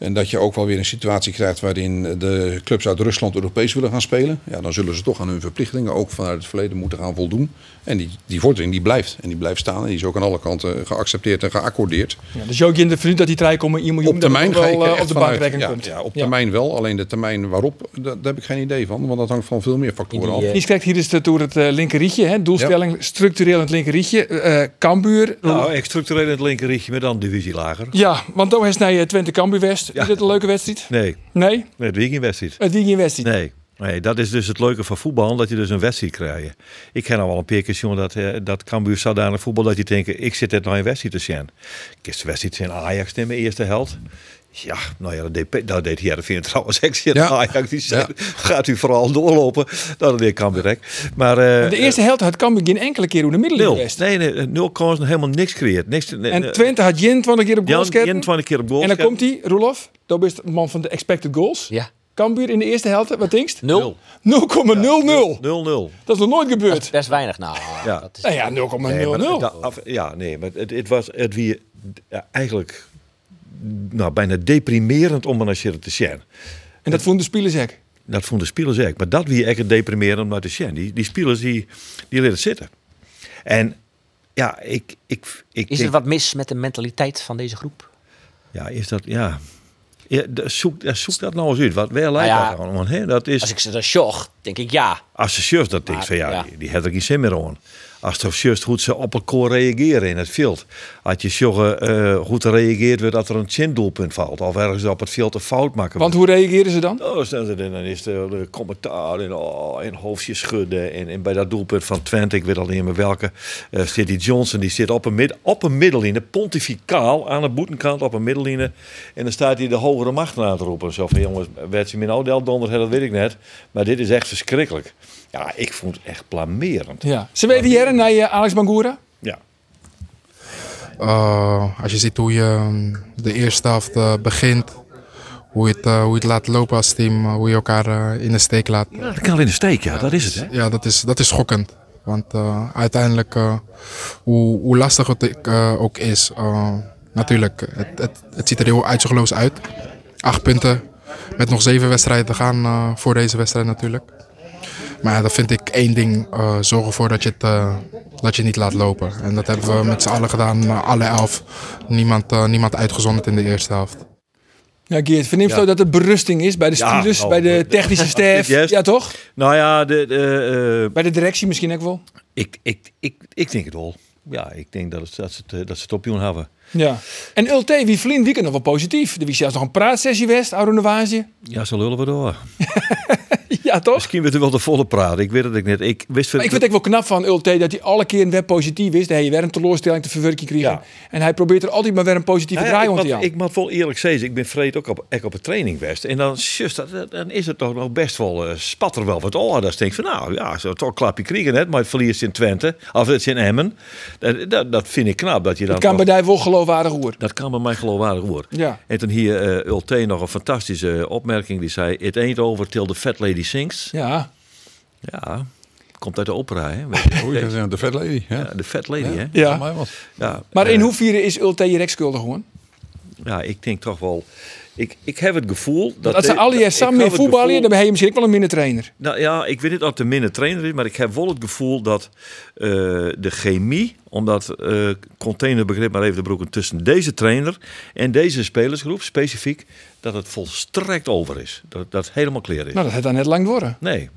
En dat je ook wel weer een situatie krijgt waarin de clubs uit Rusland Europees willen gaan spelen. Ja, dan zullen ze toch aan hun verplichtingen ook vanuit het verleden moeten gaan voldoen. En die, die vordering die blijft. En die blijft staan. En die is ook aan alle kanten geaccepteerd en geaccordeerd. Ja, dus ook in de vriend dat die 3,1 miljoen Op termijn wel eh, echt op de vanuit. bankrekening Ja, komt. ja, op Ja. termijn wel. Alleen de termijn waarop, daar, heb ik geen idee van. Want dat hangt van veel meer factoren die, af. eh, Nies krijgt hier dus de door het eh, linkerrietje, hè? doelstelling structureel in het linkerrietje. eh Cambuur. Nou, ik structureel in het linkerrietje, maar dan een divisie lager. Ja, want dan is naar je Twente Cambuur West. Ja. Is dat een leuke wedstrijd? Nee, Nee? nee het weekend wedstrijd. Het weekend wedstrijd. Nee. Nee, dat is dus het leuke van voetbal, dat je dus een wedstrijd krijgt. Ik ken al wel een paar keer jongen dat, eh, dat Cambuur zodanig voetbal dat je denkt, ik zit net naar een wedstrijd te zien. Kist de wedstrijd zijn Ajax in mijn eerste helft. Ja, nou ja, dat deed, dat deed trouwens. Zie Ja. Ajax, die zei, Ja. gaat u vooral doorlopen. Nou, dat deed Cambuur direct. Maar, eh, De eerste helft had Cambuur geen enkele keer hoe de middelen nul. West. Nee, nee, nul kansen, helemaal niks creëerd. Niks, nee, En nee, Twente had 21 keer op goals scoren. 21 keer op goal. En dan komt hij, Roelof. Dat is de man van de expected goals. Ja, Cambuur in de eerste helft, wat denkst? nul. 0,00. 0-0. Dat is nog nooit Dat is gebeurd. best weinig. Nou, Ja. dat is, Nou ja, 0,00. Nee, maar da- af- ja, nee, maar het, het was het wie ja, eigenlijk nou, bijna deprimerend om naar Sjerren te zien. En dat vonden de spelers ook. Dat vonden de spelers ook. Maar dat wie echt deprimerend om naar te zien. Die, die spelers die, die leren zitten. En ja, ik, ik, ik is er denk- wat mis met de mentaliteit van deze groep? Ja, is dat, ja. zoek, zoek dat nou eens uit. Wat, waar lijkt Nou ja, dat aan? Dat is, Als ik ze dan sjog, denk ik ja. Als chefs dat denkt Maar, van ja, ja. die, die heeft er geen zin meer aan. Als de chefs goed ze op elkaar reageren in het veld. Als je zorgen eh goed reageert wordt dat er een chin-doelpunt valt. Of ergens op het veld een fout maken. Want hoe reageren ze dan? Oh, dan is de, de commentaar en, oh, en hoofdje schudden. En, en bij dat doelpunt van Twente, ik weet al niet meer welke, eh zit die Johnson. Die zit op een, mid, op een middelline, pontificaal aan de boetenkant op een middelline. En dan staat hij de hogere macht aan te roepen. Zo van, jongens, werd ze min Odel donder, dat weet ik net. Maar dit is echt verschrikkelijk. Ja, ik vond het echt blamerend. Ja. Ze weten hier naar je Alex Bangura. Ja. Eh, als je ziet hoe je mm, de eerste helft eh, begint, hoe je, het, eh, hoe je het laat lopen als team, eh, hoe je elkaar eh, in de steek laat. Dat kan in de steek, ja, dat is het. Hè? Ja, dat is, dat is schokkend. Want eh, uiteindelijk, eh, hoe, hoe lastig het eh, ook is, eh, natuurlijk, het, het, het ziet er heel uitzichtloos uit. Acht punten met nog zeven wedstrijden te gaan eh, voor deze wedstrijd natuurlijk. Maar dan vind ik één ding, eh, zorg ervoor dat je het eh, dat je niet laat lopen. En dat hebben we met z'n allen gedaan, eh, alle elf. Niemand, eh, niemand uitgezonderd in de eerste helft. Ja, Geert, verneemt Ja. zo dat er berusting is bij de Ja, spelers, nou, bij de dat- technische dat- staf? Ja, toch? Nou ja, de, de, eh, Bij de directie misschien ook wel. ik, ik, ik, ik denk het wel. Ja, ik denk dat, het, dat, ze, het, dat ze het opnieuw hebben. Ja. En Ulte, wie vlien weekend nog wel positief. Er was zelfs nog een praatsessie West, oude. Ja, zo lullen we door. Ja, toch? Misschien werd er wel de volle praat. Ik weet het ook niet. Ik wist Maar ik vind het ook wel knap van Ulte dat hij alle keer weer positief is. Dat hij weer een teleurstelling te verwerken kreeg. Ja. En hij probeert er altijd maar weer een positieve Nou ja, draai ik, om te moet, aan. ik moet wel eerlijk zeggen, ik ben vreed ook op, ook op een training best. En dan, just, dat, dan is het toch nog best wel, eh, spat er wel wat oh, Dan denk ik van, nou ja, zo toch klapje kriegen net, maar het verliest in Twente, of het is in Emmen. Dat, dat, dat vind ik knap, dat je dan Het kan bij die wel geloofwaardig hoor. dat kan bij mij geloofwaardig worden. Ja. En toen hier eh Ulte nog een fantastische opmerking, die zei, it ain't over till the fat lady Ja. Ja, komt uit de opera, hè. Je. De Fat Lady. Ja. Ja, de fat lady, hè. ja. Ja, Maar eh, in hoeverre is Ulte je schuldig gewoon? Ja, ik denk toch wel. Ik, ik heb het gevoel dat. Dat ze alle jaar ik samen meer voetballen, gevoel- dan ben je misschien ook wel een minder trainer. Nou ja, ik weet niet of het een minder trainer is, maar ik heb wel het gevoel dat eh, de chemie, omdat eh containerbegrip maar even de broeken tussen deze trainer en deze spelersgroep specifiek, dat het volstrekt over is. Dat dat het helemaal clear is. Nou, dat heeft dan net lang worden. Nee.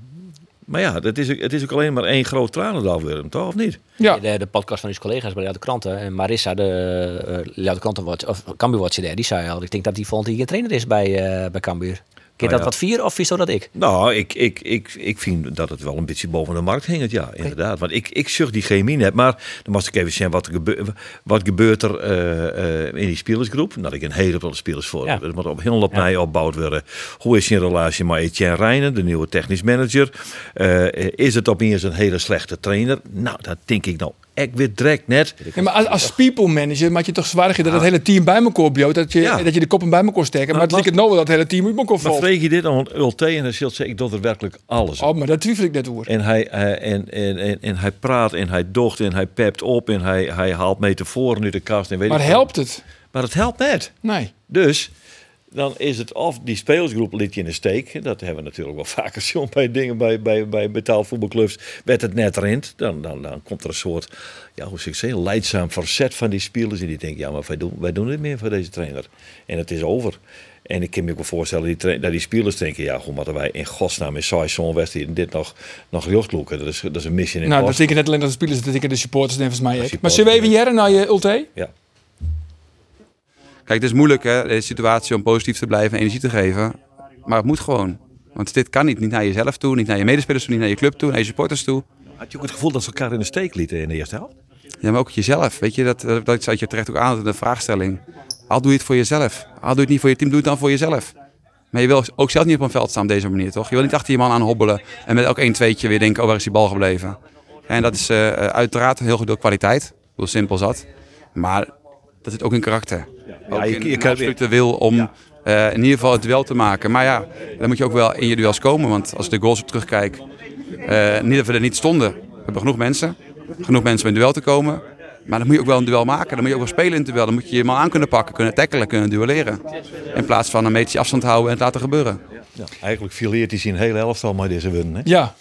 Maar ja, het is, ook- het is ook alleen maar één groot tranendalwurm, toch? Of niet? Ja. De, de podcast van uw collega's bij de Kranten. En Marissa, de uh, Kranten, of Cambuur daar, die zei al. Ik denk dat die volgende keer trainer is bij, uh, bij Cambuur. Kun je Nou dat ja. wat vier of is dat ik? Nou, ik, ik, ik, ik vind dat het wel een beetje boven de markt hing, het, ja, inderdaad. Want ik, ik zucht die chemie net, maar dan moest ik even zien wat, er gebe wat gebeurt er eh, eh, in die spelersgroep. Dat ik een hele veel spelers voor. Ja. Er moet op heel op mij opgebouwd worden. Hoe is je relatie met Etienne Reijnen, de nieuwe technisch manager? Eh, is het opeens een hele slechte trainer? Nou, dat denk ik nou ik weer direct net. Ja, maar als, als people manager maak je toch zwaar dat het hele team bij elkaar bioot. Dat je, Ja. dat je de koppen bij elkaar steken. Maar, Maar het lijkt het nou wel dat het hele team uit elkaar Maar valt. vreeg je dit aan Ulte en dan zult ze, ik doe er werkelijk alles op. Oh, maar dat twijfel ik net over. En hij, hij- en, en, en, en hij praat en hij docht en hij pept op en hij, hij haalt metaforen uit de kast. En weet Maar ik veel. helpt het? Maar het helpt net. Nee. Dus dan is het of die spelersgroep liet je in de steek. Dat hebben we natuurlijk wel vaker zien bij dingen bij, bij, bij betaalvoetbalclubs. Werd het net rint, dan, dan, dan komt er een soort, ja, hoe zou ik zeggen, leidzaam verzet van die spelers. En die denken, ja, maar wij doen, wij doen dit meer voor deze trainer. En het is over. En ik kan me ook wel voorstellen die dat die spelers denken, ja, hoe moeten wij in godsnaam in saai zo'n wedstrijd dit nog, nog. Dat is, dat is een missie in Nou, dat betekent net alleen dat de spelers, dat betekent de supporters en volgens mij. Maar zullen we even jaren naar je Ulte? Ja. Kijk, het is moeilijk hè, deze situatie om positief te blijven en energie te geven. Maar het moet gewoon. Want dit kan niet. Niet naar jezelf toe, niet naar je medespelers toe, niet naar je club toe, naar je supporters toe. Had je ook het gevoel dat ze elkaar in de steek lieten in de eerste helft? Ja, maar ook jezelf. Weet je, dat, dat, dat zat je terecht ook aan in de vraagstelling. Al doe je het voor jezelf. Al doe je het niet voor je team, doe het dan voor jezelf. Maar je wil ook zelf niet op een veld staan op deze manier, toch? Je wil niet achter je man aan hobbelen en met elk 1 tweetje weer denken, oh, waar is die bal gebleven? En dat is eh, uiteraard heel goed door kwaliteit. Hoe simpel zat. Maar dat zit ook in karakter. Ook je- kan- absolute wil om eh, in ieder geval het duel te maken. Maar ja, dan moet je ook wel in je duels komen. Want als ik de goals op terugkijk, eh, niet dat we er niet stonden. We hebben genoeg mensen. Genoeg mensen om in duel te komen. Maar dan moet je ook wel een duel maken. Dan moet je ook wel spelen in het duel. Dan moet je je man aan kunnen pakken, kunnen tackelen, kunnen duelleren. In plaats van een metertje afstand houden en het laten gebeuren. Ja. Eigenlijk fileert hij zijn hele elftal maar deze winnen. Hè? Ja.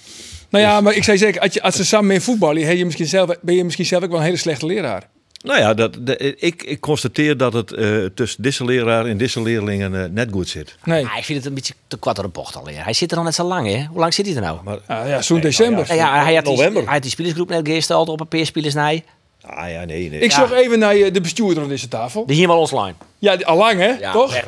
Nou ja, maar ik zei zeker, als, je, als ze samen mee voetballen, heb je misschien zelf, ben je misschien zelf ook wel een hele slechte leraar. Nou ja, dat, de- ik, ik constateer dat het eh, tussen deze leraar en deze leerlingen eh, net goed zit. Nee. Ah, ik vind het een beetje te kwart door de bocht alweer. Hij zit er al net zo lang, hè? Hoe lang zit hij er nou? Maar, Ah, ja, zo'n december. Nou ja, hij had, die, November. hij had die spelersgroep net geesteld op een paar spelers. Nee, ah ja, nee, nee. Ik zag even naar je, de bestuurder aan deze tafel. die hier wel online. Ja, die- al lang hè, Ja, toch?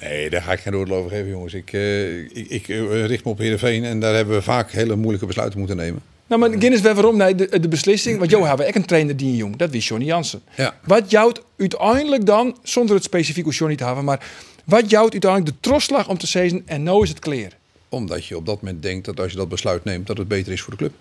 Nee, daar ga ik geen oordeel over geven, jongens. Ik, eh, ik, ik eh, richt me op Heerenveen en daar hebben we vaak hele moeilijke besluiten moeten nemen. Nou, maar Guinness waarom de, de beslissing. Want Jo hebben echt een trainer die jong. Dat wist Johnny Jansen. Ja. Wat jouwt uiteindelijk dan, zonder het specifiek op Johnny te hebben, maar wat jouwt uiteindelijk de trosslag om te zeggen en nou is het clear. Omdat je op dat moment denkt dat als je dat besluit neemt, dat het beter is voor de club.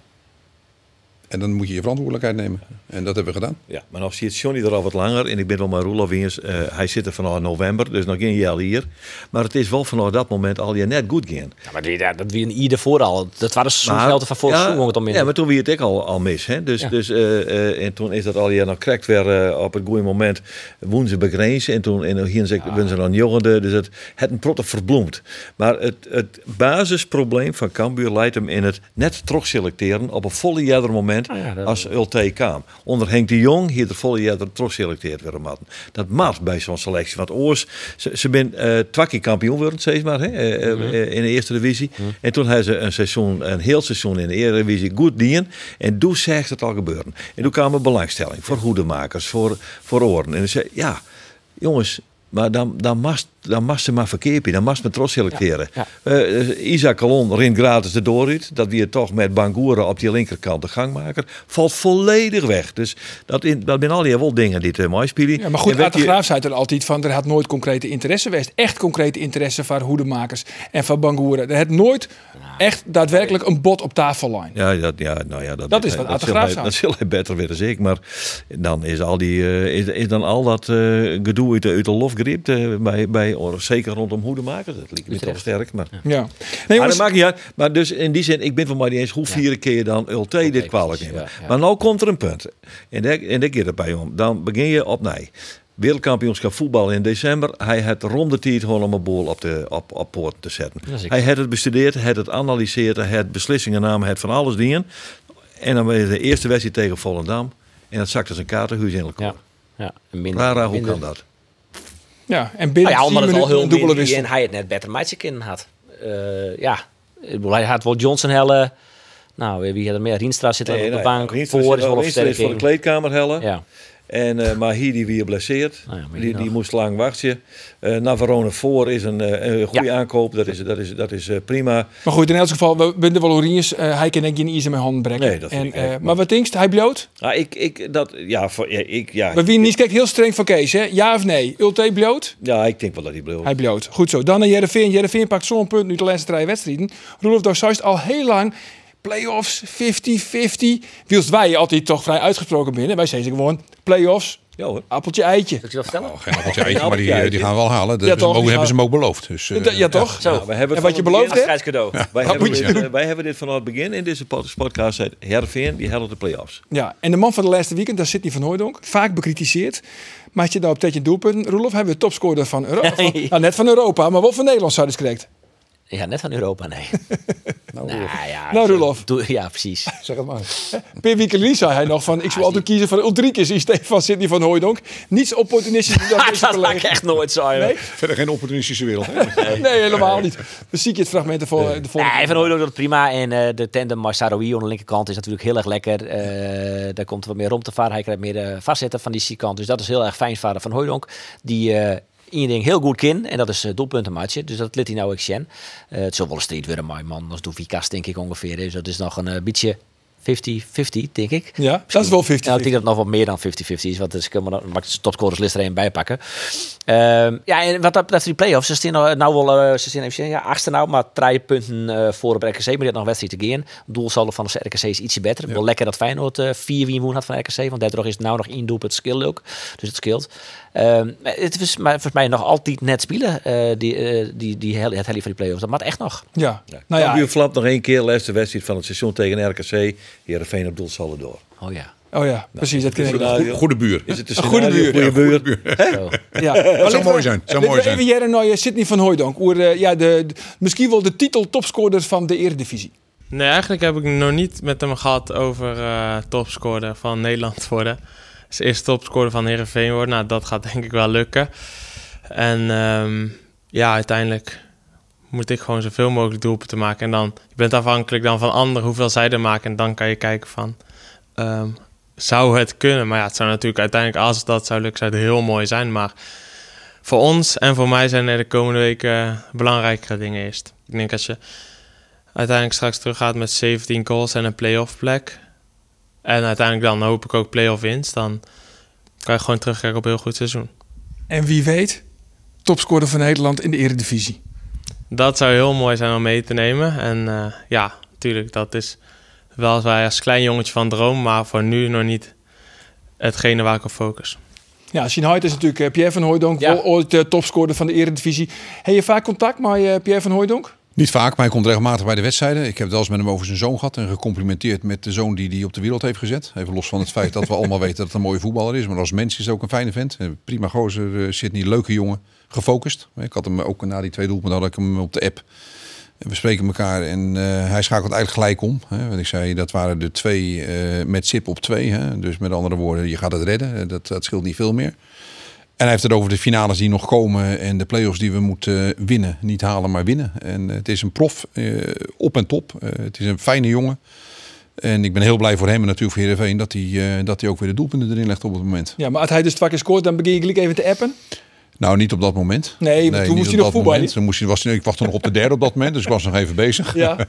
En dan moet je je verantwoordelijkheid nemen. En dat hebben we gedaan. Ja, maar nou ziet Johnny er al wat langer. En ik ben wel maar Roelof eens. eh, hij zit er vanaf november, dus nog geen jaar hier. Maar het is wel vanaf dat moment al je net goed gaan. Ja, maar die, ja, dat wie een ieder voor al. Dat waren zo'n geld van vorig seizoen het om in. ja, maar toen wie het ik al, al mis. Hè? Dus, Ja. dus, eh, eh, en toen is dat al je nog correct weer op het goede moment woen ze begrenzen. En toen en hier ze, ah. ze dan jongende. Dus het het een protte verbloemd. Maar het, het basisprobleem van Cambuur leidt hem in het net terugselecteren op een volle jaar moment Ah ja, als Ulte kwam. Onder Henk de Jong hier de volle jaar terugselecteerd werden matten. Dat mat bij zo'n selectie. Want oors, ze, ze ben twee keer kampioen geworden, steeds maar, hè, eh, Mhm. eh, in de eerste divisie. En toen hebben ze een seizoen, een heel seizoen in de Eredivisie goed dien. En toen zegt het al gebeuren. En toen kwam er belangstelling voor hoedemakers, voor, voor oren. En ze zei, ja, jongens, maar dan, dan mast dan mast ze maar verkeerd dan mast me trots selecteren. Ja, Eh, Isaac Calon rint gratis de dooruit. Dat weer toch met Bangura op die linkerkant de gangmaker. Valt volledig weg. Dus dat, in, dat zijn al die wel dingen die te mooi spelen. Ja, maar goed, Arte je- Graaf zei er altijd van, er had nooit concrete interesse geweest. Echt concrete interesse van hoedemakers en van Bangoeren. Er had nooit echt daadwerkelijk een bod op tafel liggen. Ja, dat, ja, nou ja, dat, Dat is wat Arte zal Graaf zei. Dat zal hij beter weten, zeker. Maar dan is, al die, eh, is, is dan al dat eh, gedoe uit de, uit de lofgrip bij, bij, zeker rondom hoedemakers. Dat liep me toch sterk. Maar, Ja. Nee, maar dat maakt niet uit. Maar dus in die zin, ik ben van mij niet eens hoe vier keer dan Ulte dit kwalijk nemen. ja, ja. Maar nou komt er een punt. En daar, en daar gaat het bij om. Dan begin je op nee. Wereldkampioenschap voetbal in december. Hij had rond de tijd gewoon om een boel op, de, op, op poort te zetten. Hij had het bestudeerd, had het analyseerd, hij had beslissingen genomen, hij had van alles dingen. En dan was de eerste wedstrijd tegen Volendam. En dat zakte zijn kaartenhuis in elkaar. Ja. Ja, minder, Rara, hoe minder- kan dat? Ja, en binnen Nou ja, 10 omdat het al heel dubbele wissel. en hij het net beter matchen kunnen had. Eh, ja, Ik bedoel, hij had wel Johnson hellen. Nou, wie had er meer? Rienstra zit er op de nee, bank. Rienstra voor is wel op Rienstra is voor de kleedkamer hellen. Ja. En, eh maar hier die weer blesseerd. Nou ja, maar die, die moest lang wachten. Eh Navarone voor is een, eh, een goede Ja. aankoop. Dat is, dat is, dat is eh, prima. Maar goed, in elk geval, we binden wel Oriens. eh hij kan denk ik niet in mijn handen brengen. Nee, dat vind en, ik eh, ook. maar wat denkst, hij bloot? Ah, ik, ik, dat, ja, voor, ja, ik, ja, Maar wie niet kijkt heel streng van Kees, hè? Ja of nee? Ulte bloot? ja, ik denk wel dat hij bleef. Hij bloot. Goed zo. Dan naar Jereveen. Jereveen pakt zo'n punt nu de laatste drie wedstrijden. Roelof Dossast al heel lang. Playoffs 50-50. Wielst wij altijd toch vrij uitgesproken binnen. Wij zeggen gewoon playoffs Ja hoor. Appeltje eitje. Zal ik dat vertellen? Oh, geen appeltje eitje, maar die, appeltje die gaan we wel halen. Dat Ja, hebben, toch? ze, ze hem ook beloofd. Dus, eh, Ja, toch? Zo. Ja, we hebben En wat je van het beloofd hebt? Afscheidscadeau. Wij, hebben dit, eh, wij hebben dit vanaf het begin in deze pod- podcast gezegd. Heerenveen, die helpt de play-offs. Ja, en de man van de laatste weekend, dat is Sidney van Hooijdonk. Vaak bekritiseerd. Maar had je nou op tegen doelpunten, Roelof, hebben we topscorer van Europa. Nee. nou, net van Europa, maar wel van Nederland zou je dus correct. Ja, net van Europa, nee. nou, ja, Nou. Doe- Ja, precies. Zeg het maar. Per weekend zei hij nog van, ik zou altijd kiezen voor Ulrikes in steeds van Sidney van Hooijdonk. Niets opportunistisch dan deze Dat maak ik echt nooit zo. Nee? Verder geen opportunistische wereld. Hè? Nee, helemaal niet. We zien je het fragment ervoor. De volgende Nee, Van Hooydonk doet prima. En eh, de tandem Masaroui aan de linkerkant is natuurlijk heel erg lekker. Eh, daar komt wat meer rom te varen. Hij krijgt meer de vastzetten van die zijkant. Dus dat is heel erg fijn voor Van Hooydonk. Die eh één ding heel goed kin. En dat is uh, doelpuntenmatje. Dus dat liet hij nou ook zien. Eh, het zal wel een street worden, maar man. Doet Vikas denk ik ongeveer. Dus dat is nog een eh, beetje 50-50, denk ik. Ja, dat is wel 50. Ja, ik denk dat het nog wat meer dan 50-50 is. Want dus kunnen we dan topscorerslist er een bij pakken. Ehm, ja, en wat dat betreft die play-offs. Ze staan nou, nou wel uh, ze staan even, ja, achtste nou, maar drie punten uh, voor op RKC. Maar die had nog een wedstrijd te gaan. Doelsaldo van de RKC is ietsje beter. Ja. Wel lekker dat Feyenoord uh, vier wien had van RKC. Want daardoor is het nou nog één doelpunt skill ook. Dus het scheelt. Um, het is maar volgens mij nog altijd net spelen. Uh, die, uh, die, die, het heli van die play-offs. Dat maakt echt nog. Ja. Ja. Nou ja. flap nog één keer. Laatste wedstrijd van het seizoen tegen RKC. Heerenveen op doelsaldo door. Oh ja. Oh ja, precies. Dat ken ik. Goede, goede buur. Is het Een goede buur. Goede buur. buur. Ja, Dat zou mooi zijn. Zou mooi zijn. Even jaren naar Sidney van Hooijdonk. Oer, uh, ja, de, de, misschien wel de titel topscorer van de Eredivisie. Nee, eigenlijk heb ik nog niet met hem gehad over uh, topscorer van Nederland worden. Dus eerst topscorer van Heerenveen worden. Nou, dat gaat denk ik wel lukken. En um, ja, uiteindelijk moet ik gewoon zoveel mogelijk doelpunten maken. En dan, je bent afhankelijk dan van anderen hoeveel zij er maken. En dan kan je kijken van, um, zou het kunnen? Maar ja, het zou natuurlijk uiteindelijk, als dat zou lukken, zou het heel mooi zijn. Maar voor ons en voor mij zijn er de komende weken belangrijkere dingen eerst. Ik denk als je uiteindelijk straks teruggaat met 17 goals en een play-off plek. En uiteindelijk dan hoop ik ook play-off winst. Dan kan je gewoon terugkijken op een heel goed seizoen. En wie weet, topscorer van Nederland in de Eredivisie. Dat zou heel mooi zijn om mee te nemen. En uh, ja, natuurlijk, dat is wel als wij als klein jongetje van droom. Maar voor nu nog niet hetgene waar ik op focus. Ja, Sien is natuurlijk uh, Pierre van Hooijdonk, ja. ooit uh, topscorer van de Eredivisie. Heb je vaak contact met Pierre van Hooijdonk? Niet vaak, maar hij komt regelmatig bij de wedstrijden. Ik heb het wel eens met hem over zijn zoon gehad en gecomplimenteerd met de zoon die hij op de wereld heeft gezet. Even los van het feit dat we allemaal weten dat het een mooie voetballer is. Maar als mens is het ook een fijne vent. Prima gozer, Sydney, leuke jongen, gefocust. Ik had hem ook na die twee doelpunten had ik hem op de app. We spreken elkaar en uh, hij schakelt eigenlijk gelijk om. Hè. Want ik zei, dat waren de twee uh, met Sip op twee. Hè. Dus met andere woorden, je gaat het redden. Dat, dat scheelt niet veel meer. En hij heeft het over de finales die nog komen en de play-offs die we moeten winnen. Niet halen, maar winnen. En het is een prof, op en top. Het is een fijne jongen. En ik ben heel blij voor hem en natuurlijk voor Heerenveen dat hij, dat hij ook weer de doelpunten erin legt op het moment. Ja, maar als hij dus twee scoort, dan begin je gelijk even te appen? Nou, niet op dat moment. Nee, nee toen moest hij nog voetballen. Toen moest hij, was, ik wachtte nog op de derde op dat moment, dus ik was nog even bezig. Ja.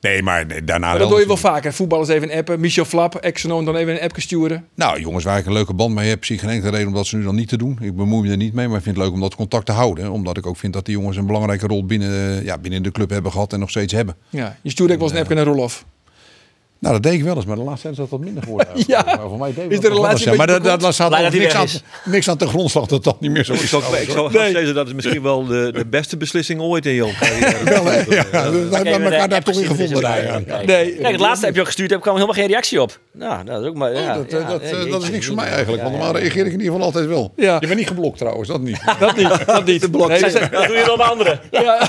nee, maar nee, daarna maar dat doe je wel vaker. Voetballers even appen. Michel Flap, Exonon dan even een appje sturen. Nou, jongens, waar ik een leuke band mee heb, zie ik geen enkele reden om dat ze nu dan niet te doen. Ik bemoei me er niet mee, maar ik vind het leuk om dat contact te houden. Omdat ik ook vind dat die jongens een belangrijke rol binnen, ja, binnen de club hebben gehad en nog steeds hebben. Ja, je stuurde ook wel eens een appje naar Rolof. Nou, dat deed ik wel eens, maar de laatste tijd is dat wat minder geworden. ja, maar voor mij deed is de relatie ja, Maar dat, dat, dat staat dat niks aan, niks aan ten grondslag dat dat niet meer zo is. Ik zou, ik zou nee. zeggen, dat is misschien wel de, de beste beslissing ooit in jouw Wel, ja, ja, we hebben elkaar daar toch in gevonden. Daar, nee, Kijk, het laatste heb je al gestuurd, heb ik helemaal geen reactie op. Nou, dat is ook maar... Ja, dat, dat, dat is niks voor mij eigenlijk, want normaal reageer ik in ieder geval altijd wel. Ja. Je bent niet geblokt trouwens, dat niet. dat niet, dat niet. Dat doe je dan anderen. Ja.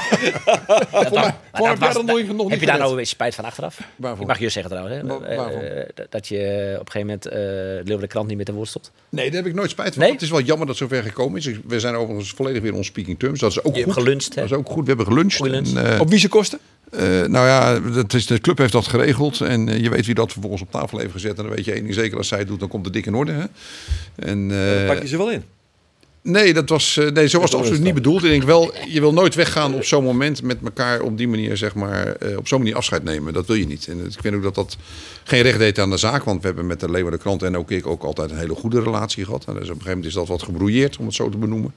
Voor niet Heb je daar nou een beetje spijt van achteraf? Ik mag je zeggen trouwens. Dat je op een gegeven moment Leeuwen de krant niet meer te woord stopt. Nee, daar heb ik nooit spijt van. Nee? Het is wel jammer dat het zover gekomen is. We zijn overigens volledig weer on speaking terms. Dat is ook Je goed. hebt geluncht, hè? Dat is ook goed. We hebben geluncht. En, uh, Op wie ze kosten? Uh, nou ja, dat is, de club heeft dat geregeld. En uh, je weet wie dat vervolgens op tafel heeft gezet. En dan weet je één ding zeker. Als zij het doet, dan komt het dik in orde. Hè? En, dan pak je ze wel in. Nee, dat was, uh, nee, zo was het absoluut niet bedoeld. Ik denk wel, je wil nooit weggaan op zo'n moment met elkaar op die manier, zeg maar, uh, op zo'n manier afscheid nemen. Dat wil je niet. En ik vind ook dat dat geen recht deed aan de zaak. Want we hebben met de Leeuwen de Krant en ook ik ook altijd een hele goede relatie gehad. En dus op een gegeven moment is dat wat gebrouilleerd, om het zo te benoemen.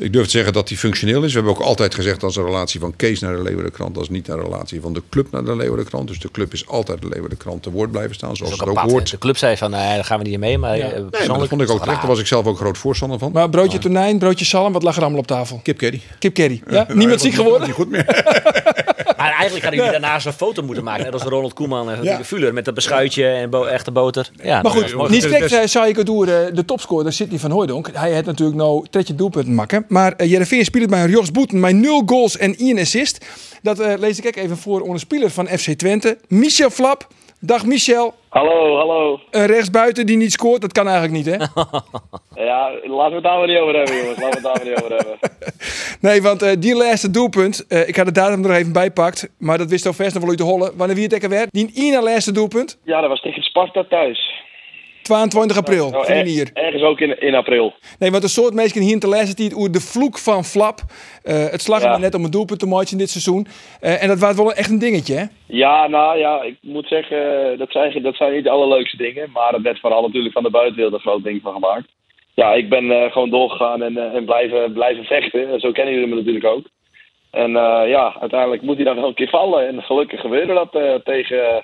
Ik durf te zeggen dat die functioneel is. We hebben ook altijd gezegd dat is een relatie van Kees naar de Leeuwardenkrant. Dat is niet een relatie van de club naar de Leeuwardenkrant. Dus de club is altijd de Leeuwardenkrant te woord blijven staan, zoals Dat het ook hoort. De club zei van, nee, daar gaan we niet mee. Maar Ja. eh, Nee, maar dat vond ik ook terecht. Daar was ik zelf ook groot voorstander van. Maar broodje tonijn, broodje zalm, wat lag er allemaal op tafel? Kip Kerry. Kip curry. Ja? Niemand ziek geworden? Niet goed meer. Maar eigenlijk hadden jullie daarna zo'n foto moeten maken. Net als Ronald Koeman en de Fuller. Met dat beschuitje en bo echte boter. Ja, Maar goed, niet sterk eh, zei ik het door eh, de topscorer Sidney van Hooijdonk. Hij had natuurlijk nou tretje doelpunten maken. Maar uh, Jereveen speelt bij Jos Boeten met 0 goals en 1 assist. Dat eh, lees ik ook even voor onder speler van FC Twente. Michel Flap. Dag Michel. Hallo, hallo. Een rechtsbuiten die niet scoort, dat kan eigenlijk niet hè? Ja, laten we het daar maar niet over hebben, jongens. Laten we het daar maar niet over hebben. Nee, want eh, die laatste doelpunt, eh, ik had de datum er even bij pakt, maar dat wist al vast nog wel u te hollen. Wanneer wie het ekker werd? Die ene laatste doelpunt, Ja, dat was tegen Sparta thuis. 22 april, Nou, er- hier. ergens ook in, in april. Nee, want een soort mensen hier in te lezen die het over de vloek van Flap. eh, het slag Ja. net om een doelpunt te maken in dit seizoen. Eh, en dat was wel echt een dingetje, hè? Ja, nou ja, ik moet zeggen, dat zijn, dat zijn niet de allerleukste dingen. Maar het werd vooral natuurlijk van de buitenwereld een groot ding van gemaakt. Ja, ik ben eh, gewoon doorgegaan en, eh, en blijven, blijven vechten. En zo kennen jullie me natuurlijk ook. En eh, ja, uiteindelijk moet hij dan wel een keer vallen. En gelukkig gebeurde dat eh, tegen,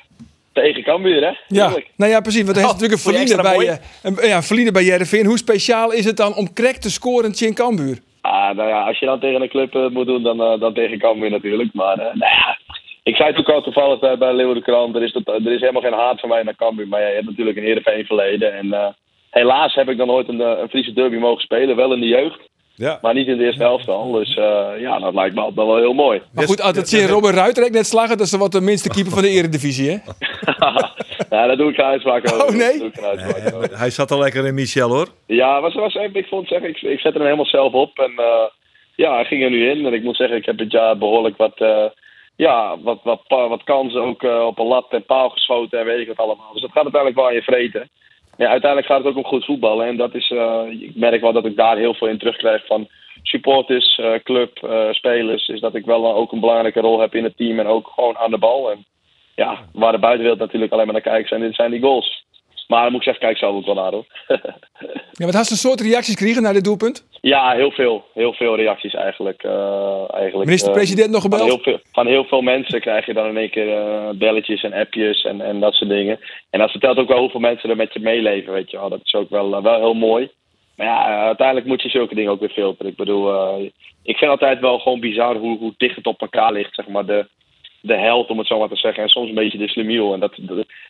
tegen Cambuur, hè? Ja, nou ja, precies. Want er is natuurlijk een vond je verliezer bij, eh, een, ja, een verliezer bij. Hoe speciaal is het dan om correct te scoren in Cambuur? Ah, nou ja, als je dan tegen een club eh, moet doen, dan, eh, dan tegen Cambuur natuurlijk. Maar eh, nou ja, ik zei het ook al toevallig bij, bij Leeuwardenkrant. Er is, dat, er is helemaal geen haat van mij naar Cambuur. Maar ja, je hebt natuurlijk een Heerenveen verleden. En eh, helaas heb ik dan ooit een, eh, een Friese derby mogen spelen. Wel in de jeugd. Ja. Maar niet in de eerste helft al. Dus eh, ja, dat lijkt me altijd wel heel mooi. Maar goed, als het zien Robin Ruiter net slagen, dat is wat de minste keeper van de eredivisie, hè? ja, daar doe ik geen uitspraak over. Oh, nee? Over. Hij zat al lekker in Michel hoor. Ja, was, was, ik vond zeggen, ik, ik zette hem helemaal zelf op. En eh, ja, hij ging er nu in. En ik moet zeggen, ik heb dit jaar behoorlijk wat, eh, ja, wat, wat, wat kansen ook op een lat en paal geschoten en weet ik wat allemaal. Dus dat gaat uiteindelijk wel aan je vreten. Ja, uiteindelijk gaat het ook om goed voetballen. En dat is, eh, ik merk wel dat ik daar heel veel in terugkrijg van supporters, eh, club, eh, spelers. Is dat ik wel ook een belangrijke rol heb in het team en ook gewoon aan de bal. En ja, waar de buitenwereld natuurlijk alleen maar naar kijkt, zijn, zijn die goals. Maar dan moet ik zeggen, kijk zelf ook wel naar hoor. Ja, wat had ze een soort reacties gekregen naar dit doelpunt? Ja, heel veel. Heel veel reacties eigenlijk. eh, eigenlijk Minister-president eh, nog gebeld? Van heel, veel, van heel veel mensen krijg je dan in één keer eh, belletjes en appjes en, en dat soort dingen. En dat vertelt ook wel hoeveel mensen er met je meeleven, weet je wel. Dat is ook wel, wel heel mooi. Maar ja, uiteindelijk moet je zulke dingen ook weer filteren. Ik bedoel, ik vind altijd wel gewoon bizar hoe, hoe dicht het op elkaar ligt, zeg maar. De, de held, om het zo maar te zeggen. En soms een beetje de slimiel. En dat,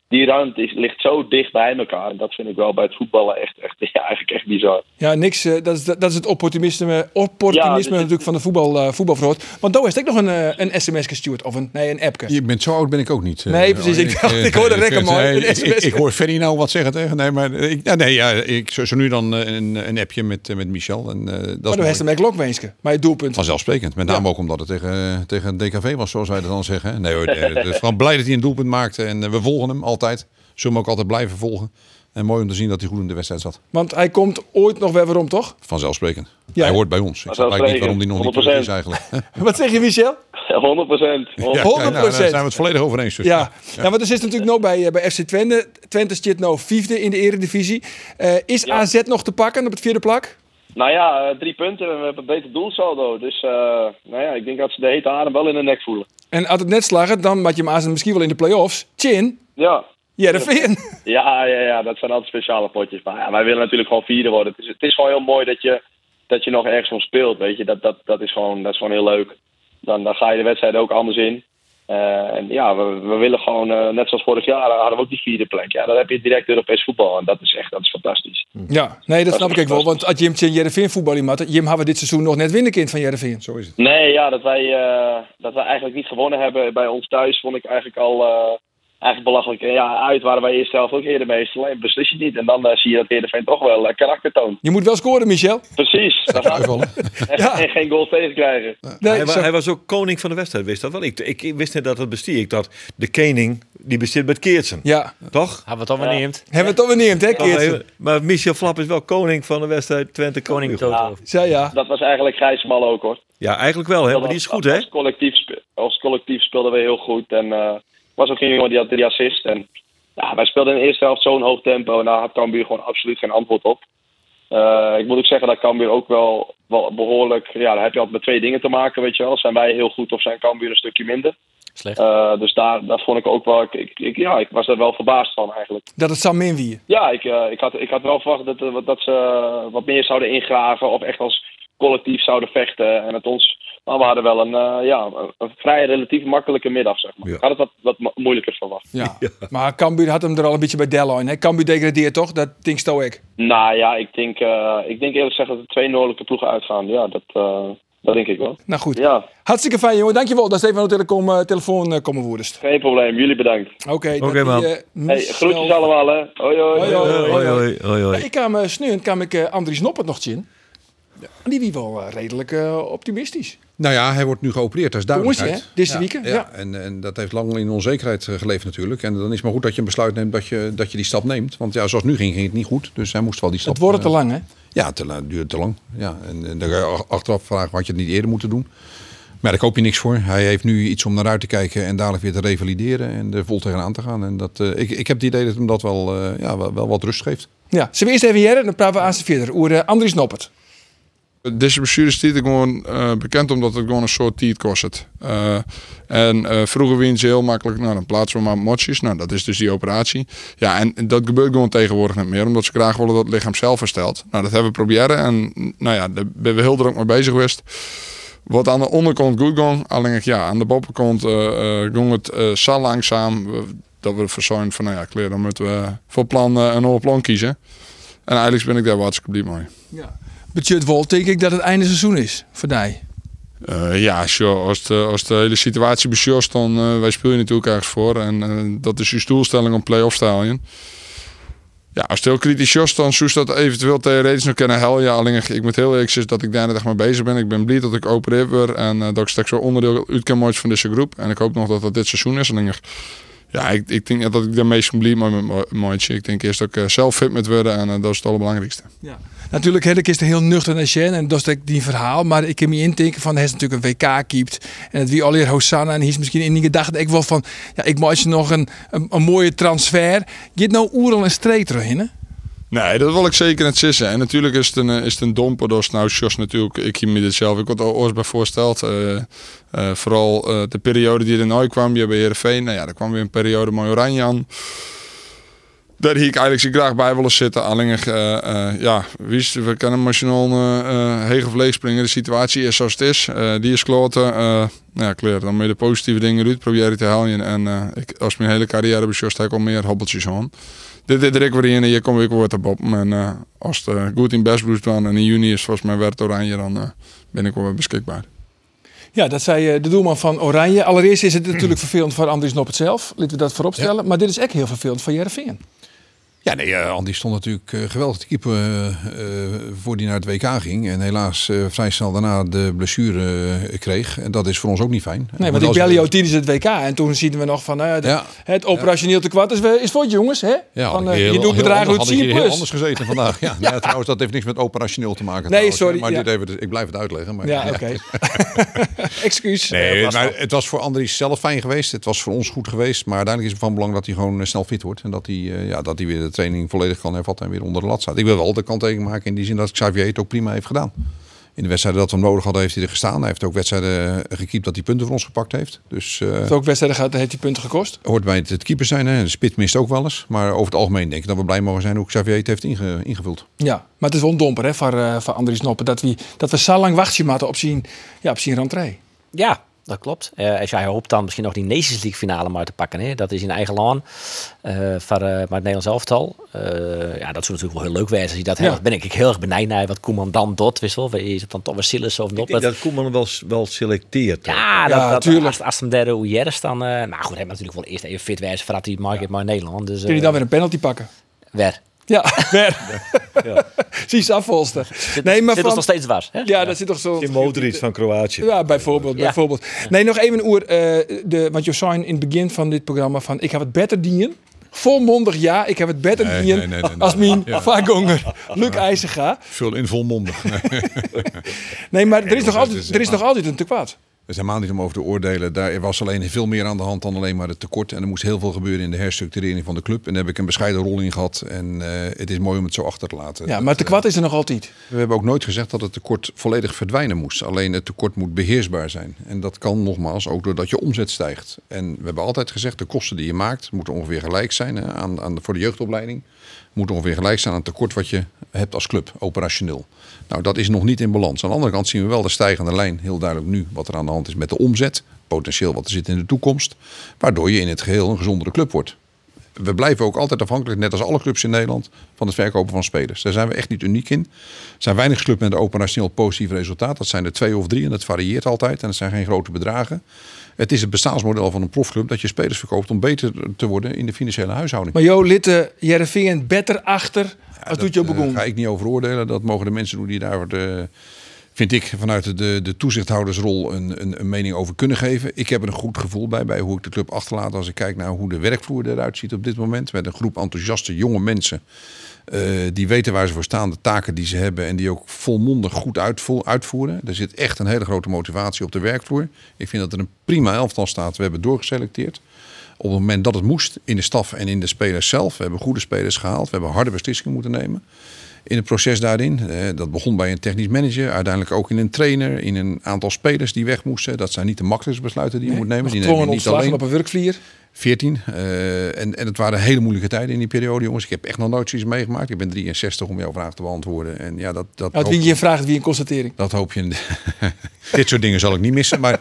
die ruimte is, ligt zo dicht bij elkaar. En dat vind ik wel bij het voetballen echt, echt, ja, eigenlijk echt bizar. Ja, niks. eh, dat, is, dat is het opportunisme, opportunisme Ja, dit- natuurlijk van de voetbal, eh voetbalverhoord. Want daar is ook nog een, eh, een sms gestuurd. Of een, nee, een appje. Je bent zo oud ben ik ook niet. Nee, precies. Ik ik hoorde rekken mooi. nee, Een ik, SMS. ik, ik hoor Ferry nou wat zeggen tegen. Nee, maar ik, ja, nee, ja, ik zo, zo nu dan een, een appje met, met Michel. En, eh, dat Maar dan mooi. heeft hem ook lokwenske. Maar je doelpunt. Vanzelfsprekend. Met name ook omdat het tegen, tegen DKV was, zoals wij dat dan zeggen. Hè. Nee hoor, eh, het is gewoon blij dat hij een doelpunt maakte. En eh, we volgen hem altijd. Zullen hem ook altijd blijven volgen. En mooi om te zien dat hij goed in de wedstrijd zat. Want hij komt ooit nog weer waarom, toch? Vanzelfsprekend. Ja. Hij hoort bij ons. Ik snap eigenlijk niet waarom hij nog niet terug is eigenlijk. Wat zeg je, Michel? 100 procent. Ja, 100%. nou, daar zijn we het volledig over eens. dus. Ja, Nou, want er zit natuurlijk nog bij, eh, bij FC Twente. Twente zit nou vijfde in de eredivisie. Eh, is Ja. AZ nog te pakken op het vierde plak? Nou ja, eh, drie punten. We hebben een beter doelsaldo. Dus eh, nou ja, ik denk dat ze de hete adem wel in de nek voelen. En als het net slagen, dan maak je hem misschien wel in de play-offs. Chin, Ja. Jereveen. Ja, ja, ja, dat zijn altijd speciale potjes. Maar ja, wij willen natuurlijk gewoon vierde worden. Het is, het is gewoon heel mooi dat je, dat je nog ergens om speelt. Weet je, dat, dat, dat, is, gewoon, dat is gewoon heel leuk. Dan, dan ga je de wedstrijd ook anders in. Eh, en ja, we, we willen gewoon, eh, net zoals vorig jaar, hadden we ook die vierde plek. Ja, dan heb je direct Europees voetbal. En dat is echt dat is fantastisch. Ja, nee, dat Dat snap ik ook wel. Want als Jim Chin Jereveen voetbal in matten, Jim hadden we dit seizoen nog net winnenkind van Jereveen. Zo is het. Nee, ja, dat wij, eh, dat wij eigenlijk niet gewonnen hebben bij ons thuis, vond ik eigenlijk al eh, eigenlijk belachelijk. En Ja, uit waren wij eerst zelf ook eerder meestal. Alleen beslis je niet. En dan eh, zie je dat Heerenveen toch wel eh, karakter toont. Je moet wel scoren, Michel. Precies. Dat gaat Uitvallen. en, Ja. en geen goal tegen krijgen. Nee, hij, was ook koning van de wedstrijd, wist dat wel? Ik, ik, ik wist net dat het bestier. Ik dacht, de koning, die bestiert met Keertsen. ja, Toch? Hebben we het al wanneerd? hebben we het toch weer neemt, hè, Maar, Keertsen? maar Michel Flap is wel koning van de wedstrijd Twente Koning. Toto. Ja, ja. Dat was eigenlijk Gijsmal ook hoor. Ja, eigenlijk wel, hè? Maar die is goed, hè? Als collectief, als collectief speelden we heel goed. En eh was ook een jongen die had drie assist. En ja, wij speelden in de eerste helft zo'n hoog tempo. En daar had Cambuur gewoon absoluut geen antwoord op. Eh, ik moet ook zeggen dat Cambuur ook wel wel behoorlijk, ja, daar heb je altijd met twee dingen te maken, weet je wel. Zijn wij heel goed of zijn Cambuur een stukje minder? Slecht. Eh, dus daar, daar vond ik ook wel, ik, ik, ik- ja, ik was er wel verbaasd van eigenlijk. Dat het Sam min wie. Ja, ik, eh, ik, had, ik had wel verwacht dat, dat ze wat meer zouden ingraven of echt als collectief zouden vechten. En het ons, maar we hadden wel een, eh, ja, een, vrij relatief makkelijke middag, zeg maar. Ja. Ik had het wat, wat mo- moeilijker verwacht. Ja. Maar Cambuur had hem er al een beetje bij Delloin. hè? Cambuur degradeert toch? Dat denk ik. Nou ja, ik denk, eh, ik denk eerlijk gezegd dat er twee noordelijke ploegen uitgaan. Ja, dat, eh, dat denk ik wel. Nou goed. Ja, Hartstikke fijn, jongen. Dankjewel dat Stefan op telecom, telefoon komen woerst. geen probleem. Jullie bedankt. Oké, Oké, man. eh, Hey, groetjes allemaal, hè. Hoi, hoi. Hoi, hoi. Hoi, hoi, hoi, hoi. Ik kwam uh, kwam ik eh Andries Noppert nog zien. En die wie wel eh, redelijk eh, optimistisch. Nou ja, hij wordt nu geopereerd, dat is Jongens, duidelijkheid. hè? Deze ja, weekend, Ja. ja. En, en dat heeft lang in onzekerheid eh, geleefd natuurlijk. En dan is het maar goed dat je een besluit neemt dat je, dat je die stap neemt. Want ja, zoals het nu ging, ging het niet goed. Dus hij moest wel die stap... Het wordt te lang, hè? Ja, te, la- duurde te lang. Ja, en, en dan ga je achteraf vragen, had je het niet eerder moeten doen? Maar daar koop je niks voor. Hij heeft nu iets om naar uit te kijken en dadelijk weer te revalideren en er vol tegenaan te gaan. En dat, ik, ik heb het idee dat hem dat wel, ja, wel, wel wat rust geeft. Ja. Zullen we eerst even hier en dan praten we aan ze verder. Oer Andries Noppert. Deze blessure is gewoon eh, bekend omdat het gewoon een soort tijd kost. Eh, en eh, vroeger wien ze heel makkelijk, nou dan plaatsen we maar motjes. Nou, dat is dus die operatie. Ja, en dat gebeurt gewoon tegenwoordig niet meer, omdat ze graag willen dat lichaam zelf herstelt. Nou, dat hebben we proberen en nou ja, daar ben we heel druk mee bezig geweest. Wat aan de onderkant goed ging, alleen ja, aan de bovenkant ging het zo langzaam dat we verzuimd van, nou ja, kleer, dan moeten we voor plan een nieuwe plan kiezen. En eigenlijk ben ik daar hartstikke blij mee. Budget Wol, denk ik dat het einde seizoen is voor die. Eh, ja. Als, de, als de hele situatie besjost, dan eh wij spelen natuurlijk ergens voor. En eh, dat is je doelstelling om play-off te. Ja, als het heel kritisch is, dan zou dat eventueel theoretisch nog kunnen helpen. Ja, alleen ik moet heel eerlijk zeggen dat ik daar net echt mee bezig ben. Ik ben blij dat ik opereerd word en dat ik straks zo onderdeel uit kan van deze groep. En ik hoop nog dat dat dit seizoen is. Alleen, ja, ik, ik denk dat ik daar meest blij mee met Moitje. Ik denk eerst dat ik eh, zelf fit moet worden en eh, dat is het allerbelangrijkste. Natuurlijk, hè, ik is heel nuchter naar Sjen en dat is die verhaal. Maar ik kan me indenken van hij is natuurlijk een WK keept. En het wie alweer Hosanna. En hij is misschien in die gedachte ik wel van, ja, ik maak nog een, een, mooie transfer. Je nou Oerel en Street erin? Nee, dat wil ik zeker niet sissen. En natuurlijk is het een, eh, is het een domper. Nou, Jos natuurlijk, ik hier dit zelf. Ik had al ooit bij voorsteld. eh, eh, vooral de periode die er nou kwam hier bij Heerenveen. Nou ja, er kwam weer een periode met Oranje aan. Daar hier ik eigenlijk graag bij willen zitten. Alleen, ja, wie is, we kunnen emotioneel uh, leeg springen. De situatie is zoals het is. Die is kloten. Nou ja, klaar. Dan moet je de positieve dingen uit proberen te halen. En ik, als mijn hele carrière besjost, heb ik al meer hobbeltjes aan. Dit is er weer in en je komt weer wat op. En uh, als het goed in best bloed dan en in juni is volgens mij werd oranje, dan uh, ben ik wel weer beschikbaar. Ja, dat zei uh, de doelman van Oranje. Allereerst is het natuurlijk vervelend voor Andries Noppert zelf. Laten we dat vooropstellen. Ja. Maar dit is echt heel vervelend voor Jereveen. Ja, nee, uh, Andy stond natuurlijk uh, geweldig te keeper uh, voor die naar het WK ging. En helaas vrij snel daarna de blessure kreeg. En dat is voor ons ook niet fijn. Nee, want ik bel jou tijdens het WK. En toen zien we nog van de, ja. het operationeel tekort is, is voor het jongens. Hè? Ja, van, heel, je doet bedragen uit 10 plus. plus. heel anders gezeten vandaag. Ja, ja. Trouwens, dat heeft niks met operationeel te maken. Nee, trouwens, sorry. Maar ja. dit even, ik blijf het uitleggen. Maar, ja, oké. Okay. Excuus. Nee, maar het was voor Andries zelf fijn geweest. Het was voor ons goed geweest. Maar uiteindelijk is het van belang dat hij gewoon snel fit wordt. En dat hij, ja, dat hij weer de training volledig kan hervatten en weer onder de lat staat. Ik wil wel de kanttekening maken in die zin dat Xavier het ook prima heeft gedaan. In de wedstrijden dat we hem nodig hadden, heeft hij er gestaan. Hij heeft ook wedstrijden gekiept dat hij punten voor ons gepakt heeft. Dus, uh, heeft ook wedstrijden gehad, heeft hij punten gekost? Hoort bij het, het keeper zijn. Hè. De spit mist ook wel eens. Maar over het algemeen denk ik dat we blij mogen zijn hoe Xavier het heeft inge, ingevuld. Ja, maar het is wel een domper hè, voor, uh, voor Andries Noppen. Dat we, dat we zo lang wachten moeten op zijn, ja, op zijn rentree. Ja, dat klopt. Uh, als jij hoopt dan misschien nog die Nations League finale maar te pakken. Hè? Dat is in eigen land. Uh, voor, uh, maar het Nederlands elftal. ja, dat zou natuurlijk wel heel leuk zijn. Als je dat ja. ben ik heel erg benijd naar wat Koeman dan doet. Wist wel, is het dan toch weer Silas of niet? dat Koeman wel, wel selecteert. Ja, dat, ja dat, als, als hem derde hoe is dan... nou goed, hij moet natuurlijk wel eerst even fit wijzen voordat hij mag ja. maar in Nederland. Dus, Kun je dan weer een penalty pakken? Wer. Ja, ver. ja. Zie je afvolster. Nee, maar zit van... nog steeds was. Hè? Ja, ja, dat zit toch zo. Die Modric van Kroatië. Ja, bijvoorbeeld. Ja. bijvoorbeeld. Nee, nog even een oer. Uh, de, want je zei in het begin van dit programma van ik heb het beter dienen. Volmondig ja, ik heb het beter nee, dienen nee, nee, als mijn ja. Luc IJzerga. Vul in volmondig. nee, maar er is, nog altijd, er is nog altijd een tekort. Er is helemaal niet om over te oordelen. Daar was alleen veel meer aan de hand dan alleen maar het tekort. En er moest heel veel gebeuren in de herstructurering van de club. En daar heb ik een bescheiden rol in gehad. En eh, het is mooi om het zo achter te laten. Ja, maar te kwad is er nog altijd. We hebben ook nooit gezegd dat het tekort volledig verdwijnen moest. Alleen het tekort moet beheersbaar zijn. En dat kan nogmaals ook doordat je omzet stijgt. En we hebben altijd gezegd, de kosten die je maakt moeten ongeveer gelijk zijn hè, aan, aan, voor de jeugdopleiding. Moet ongeveer gelijk zijn aan het tekort wat je hebt als club, operationeel. Nou, dat is nog niet in balans. Aan de andere kant zien we wel de stijgende lijn, heel duidelijk nu, wat er aan de hand is met de omzet. Potentieel wat er zit in de toekomst. Waardoor je in het geheel een gezondere club wordt. We blijven ook altijd afhankelijk, net als alle clubs in Nederland, van het verkopen van spelers. Daar zijn we echt niet uniek in. Er zijn weinig clubs met een operationeel positief resultaat. Dat zijn er twee of drie en dat varieert altijd. En dat zijn geen grote bedragen. Het is het bestaansmodel van een profclub dat je spelers verkoopt om beter te worden in de financiële huishouding. Maar Jo, Litte, Jereveen beter achter als doet je Daar begon. ga ik niet over oordelen. Dat mogen de mensen doen die daar, de, vind ik, vanuit de, de toezichthoudersrol een, een, een mening over kunnen geven. Ik heb er een goed gevoel bij, bij hoe ik de club achterlaat als ik kijk naar hoe de werkvloer eruit ziet op dit moment. Met een groep enthousiaste jonge mensen. eh, die weten waar ze voor staan, de taken die ze hebben en die ook volmondig goed uitvo- uitvoeren. Er zit echt een hele grote motivatie op de werkvloer. Ik vind dat er een prima elftal staat. We hebben doorgeselecteerd. Op het moment dat het moest, in de staf en in de spelers zelf. We hebben goede spelers gehaald. We hebben harde beslissingen moeten nemen. In het proces daarin. Eh, Dat begon bij een technisch manager. Uiteindelijk ook in een trainer. In een aantal spelers die weg moesten. Dat zijn niet de makkelijkste besluiten die je moet nemen. Die neem je Gedwongen niet ontslag alleen. op een werkvlier. 14. eh, en, en het waren hele moeilijke tijden in die periode, jongens. Ik heb echt nog nooit zoiets meegemaakt. Ik ben 63 om jouw vraag te beantwoorden. En ja, dat, dat, Uit hoop, wie je vraagt, wie een constatering. dat hoop je. Dit soort dingen zal ik niet missen. Maar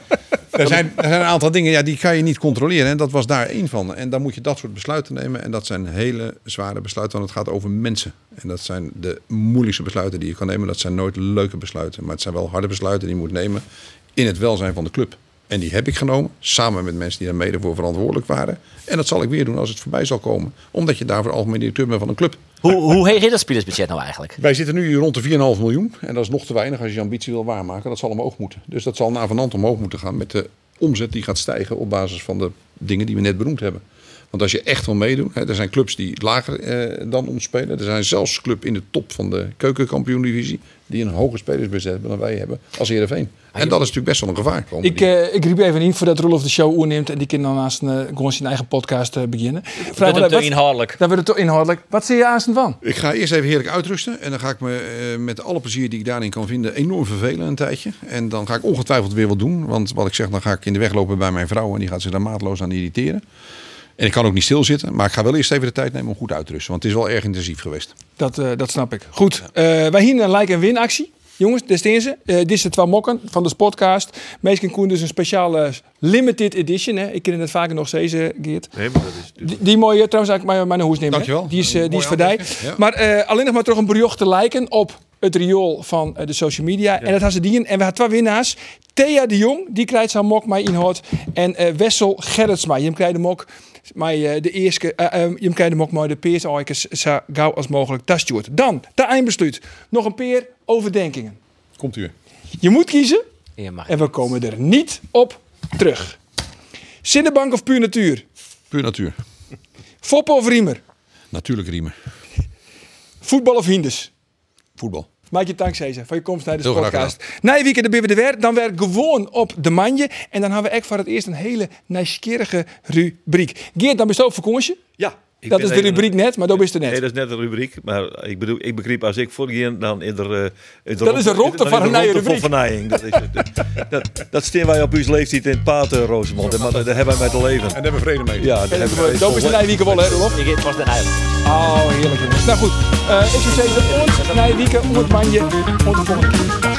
er zijn, er zijn een aantal dingen ja, die kan je niet controleren. En dat was daar één van. En dan moet je dat soort besluiten nemen. En dat zijn hele zware besluiten, want het gaat over mensen. En dat zijn de moeilijkste besluiten die je kan nemen. Dat zijn nooit leuke besluiten. Maar het zijn wel harde besluiten die je moet nemen in het welzijn van de club. En die heb ik genomen, samen met mensen die daar mede voor verantwoordelijk waren. En dat zal ik weer doen als het voorbij zal komen. Omdat je daarvoor algemeen directeur bent van een club. Hoe, hoe heet dat spelersbudget nou eigenlijk? Wij zitten nu rond de 4,5 miljoen. En dat is nog te weinig als je je ambitie wil waarmaken. Dat zal omhoog moeten. Dus dat zal navenant omhoog moeten gaan met de omzet die gaat stijgen op basis van de dingen die we net benoemd hebben. Want als je echt wil meedoen, hè, er zijn clubs die lager eh, dan ons spelen. Er zijn zelfs clubs in de top van de keukenkampioen-divisie die een hoger spelersbudget hebben dan wij hebben als Heerenveen. En dat is natuurlijk best wel een gevaar. Ik, eh, ik riep even in voordat Rolf de show oerneemt en die kan dan naast een, gewoon zijn eigen podcast eh, beginnen. Vraag het me, te wat- inhoudelijk. Dan wordt het inhoudelijk. Wat zie je aan van? Ik ga eerst even heerlijk uitrusten. En dan ga ik me eh, met alle plezier die ik daarin kan vinden enorm vervelen een tijdje. En dan ga ik ongetwijfeld weer wat doen. Want wat ik zeg, dan ga ik in de weg lopen bij mijn vrouw. En die gaat zich daar maatloos aan irriteren. En ik kan ook niet stilzitten. Maar ik ga wel eerst even de tijd nemen om goed uit te rusten. Want het is wel erg intensief geweest. Dat, eh, dat snap ik. Goed, eh, wij hier een like- en win-actie. Jongens, dit is de eerste. Eh, dit is de twee mokken van de podcast. Meestal Koen dus een speciale limited edition. Hè. Ik ken het vaker nog steeds, eh, Geert. Nee, maar dat is... Die, die mooie, trouwens, eigenlijk mijn, mijn hoes nemen. hè. Dankjewel. Die is, eh, die is die. ja. Maar eh, alleen nog maar terug een bericht te liken op het riool van de social media. En dat had ze die. En we hadden twee winnaars. Thea de Jong, die krijgt zijn mok mij inhoud. En eh, Wessel Gerritsma, je krijgt de mok. Maar eh, de eerste, eh, eh, je krijgt de mok maar de peers zo gauw als mogelijk tastjoert. Dan, de eindbesluit. Nog een peer overdenkingen. Komt u. Je moet kiezen mag. en we komen er niet op terug. Zinnenbank of puur natuur? Puur natuur. Foppen of riemer? Natuurlijk riemen. Voetbal of hindes? Voetbal. Maak je dank, Cesar, voor je komst naar de podcast. Na je weekend ben we er weer. Dan weer gewoon op de manje. En dan hebben we echt voor het eerst een hele nieuwsgierige rubriek. Geert, dan best ook vakantie. Ja. Ik Dat is de rubriek net, maar dat is er Nee, net. dat is net een rubriek. Maar ik bedoel, ik begreep als ik voortgeen, dan is er... eh, Dat is een dan van een nieuwe van rubriek. vernijing. Dat, is het. dat, dat steen wij op uw leeftijd in het paard, eh, Rosemond. Maar dat hebben wij met te leven. En daar hebben we vrede mee. Ja, dat hebben Dat is de nieuwe weekend wel, hè, Rolf? Pas de eiland. Oh, heerlijk. Nou goed, eh, ik zou zeggen, ons om het manje. Volgende keer.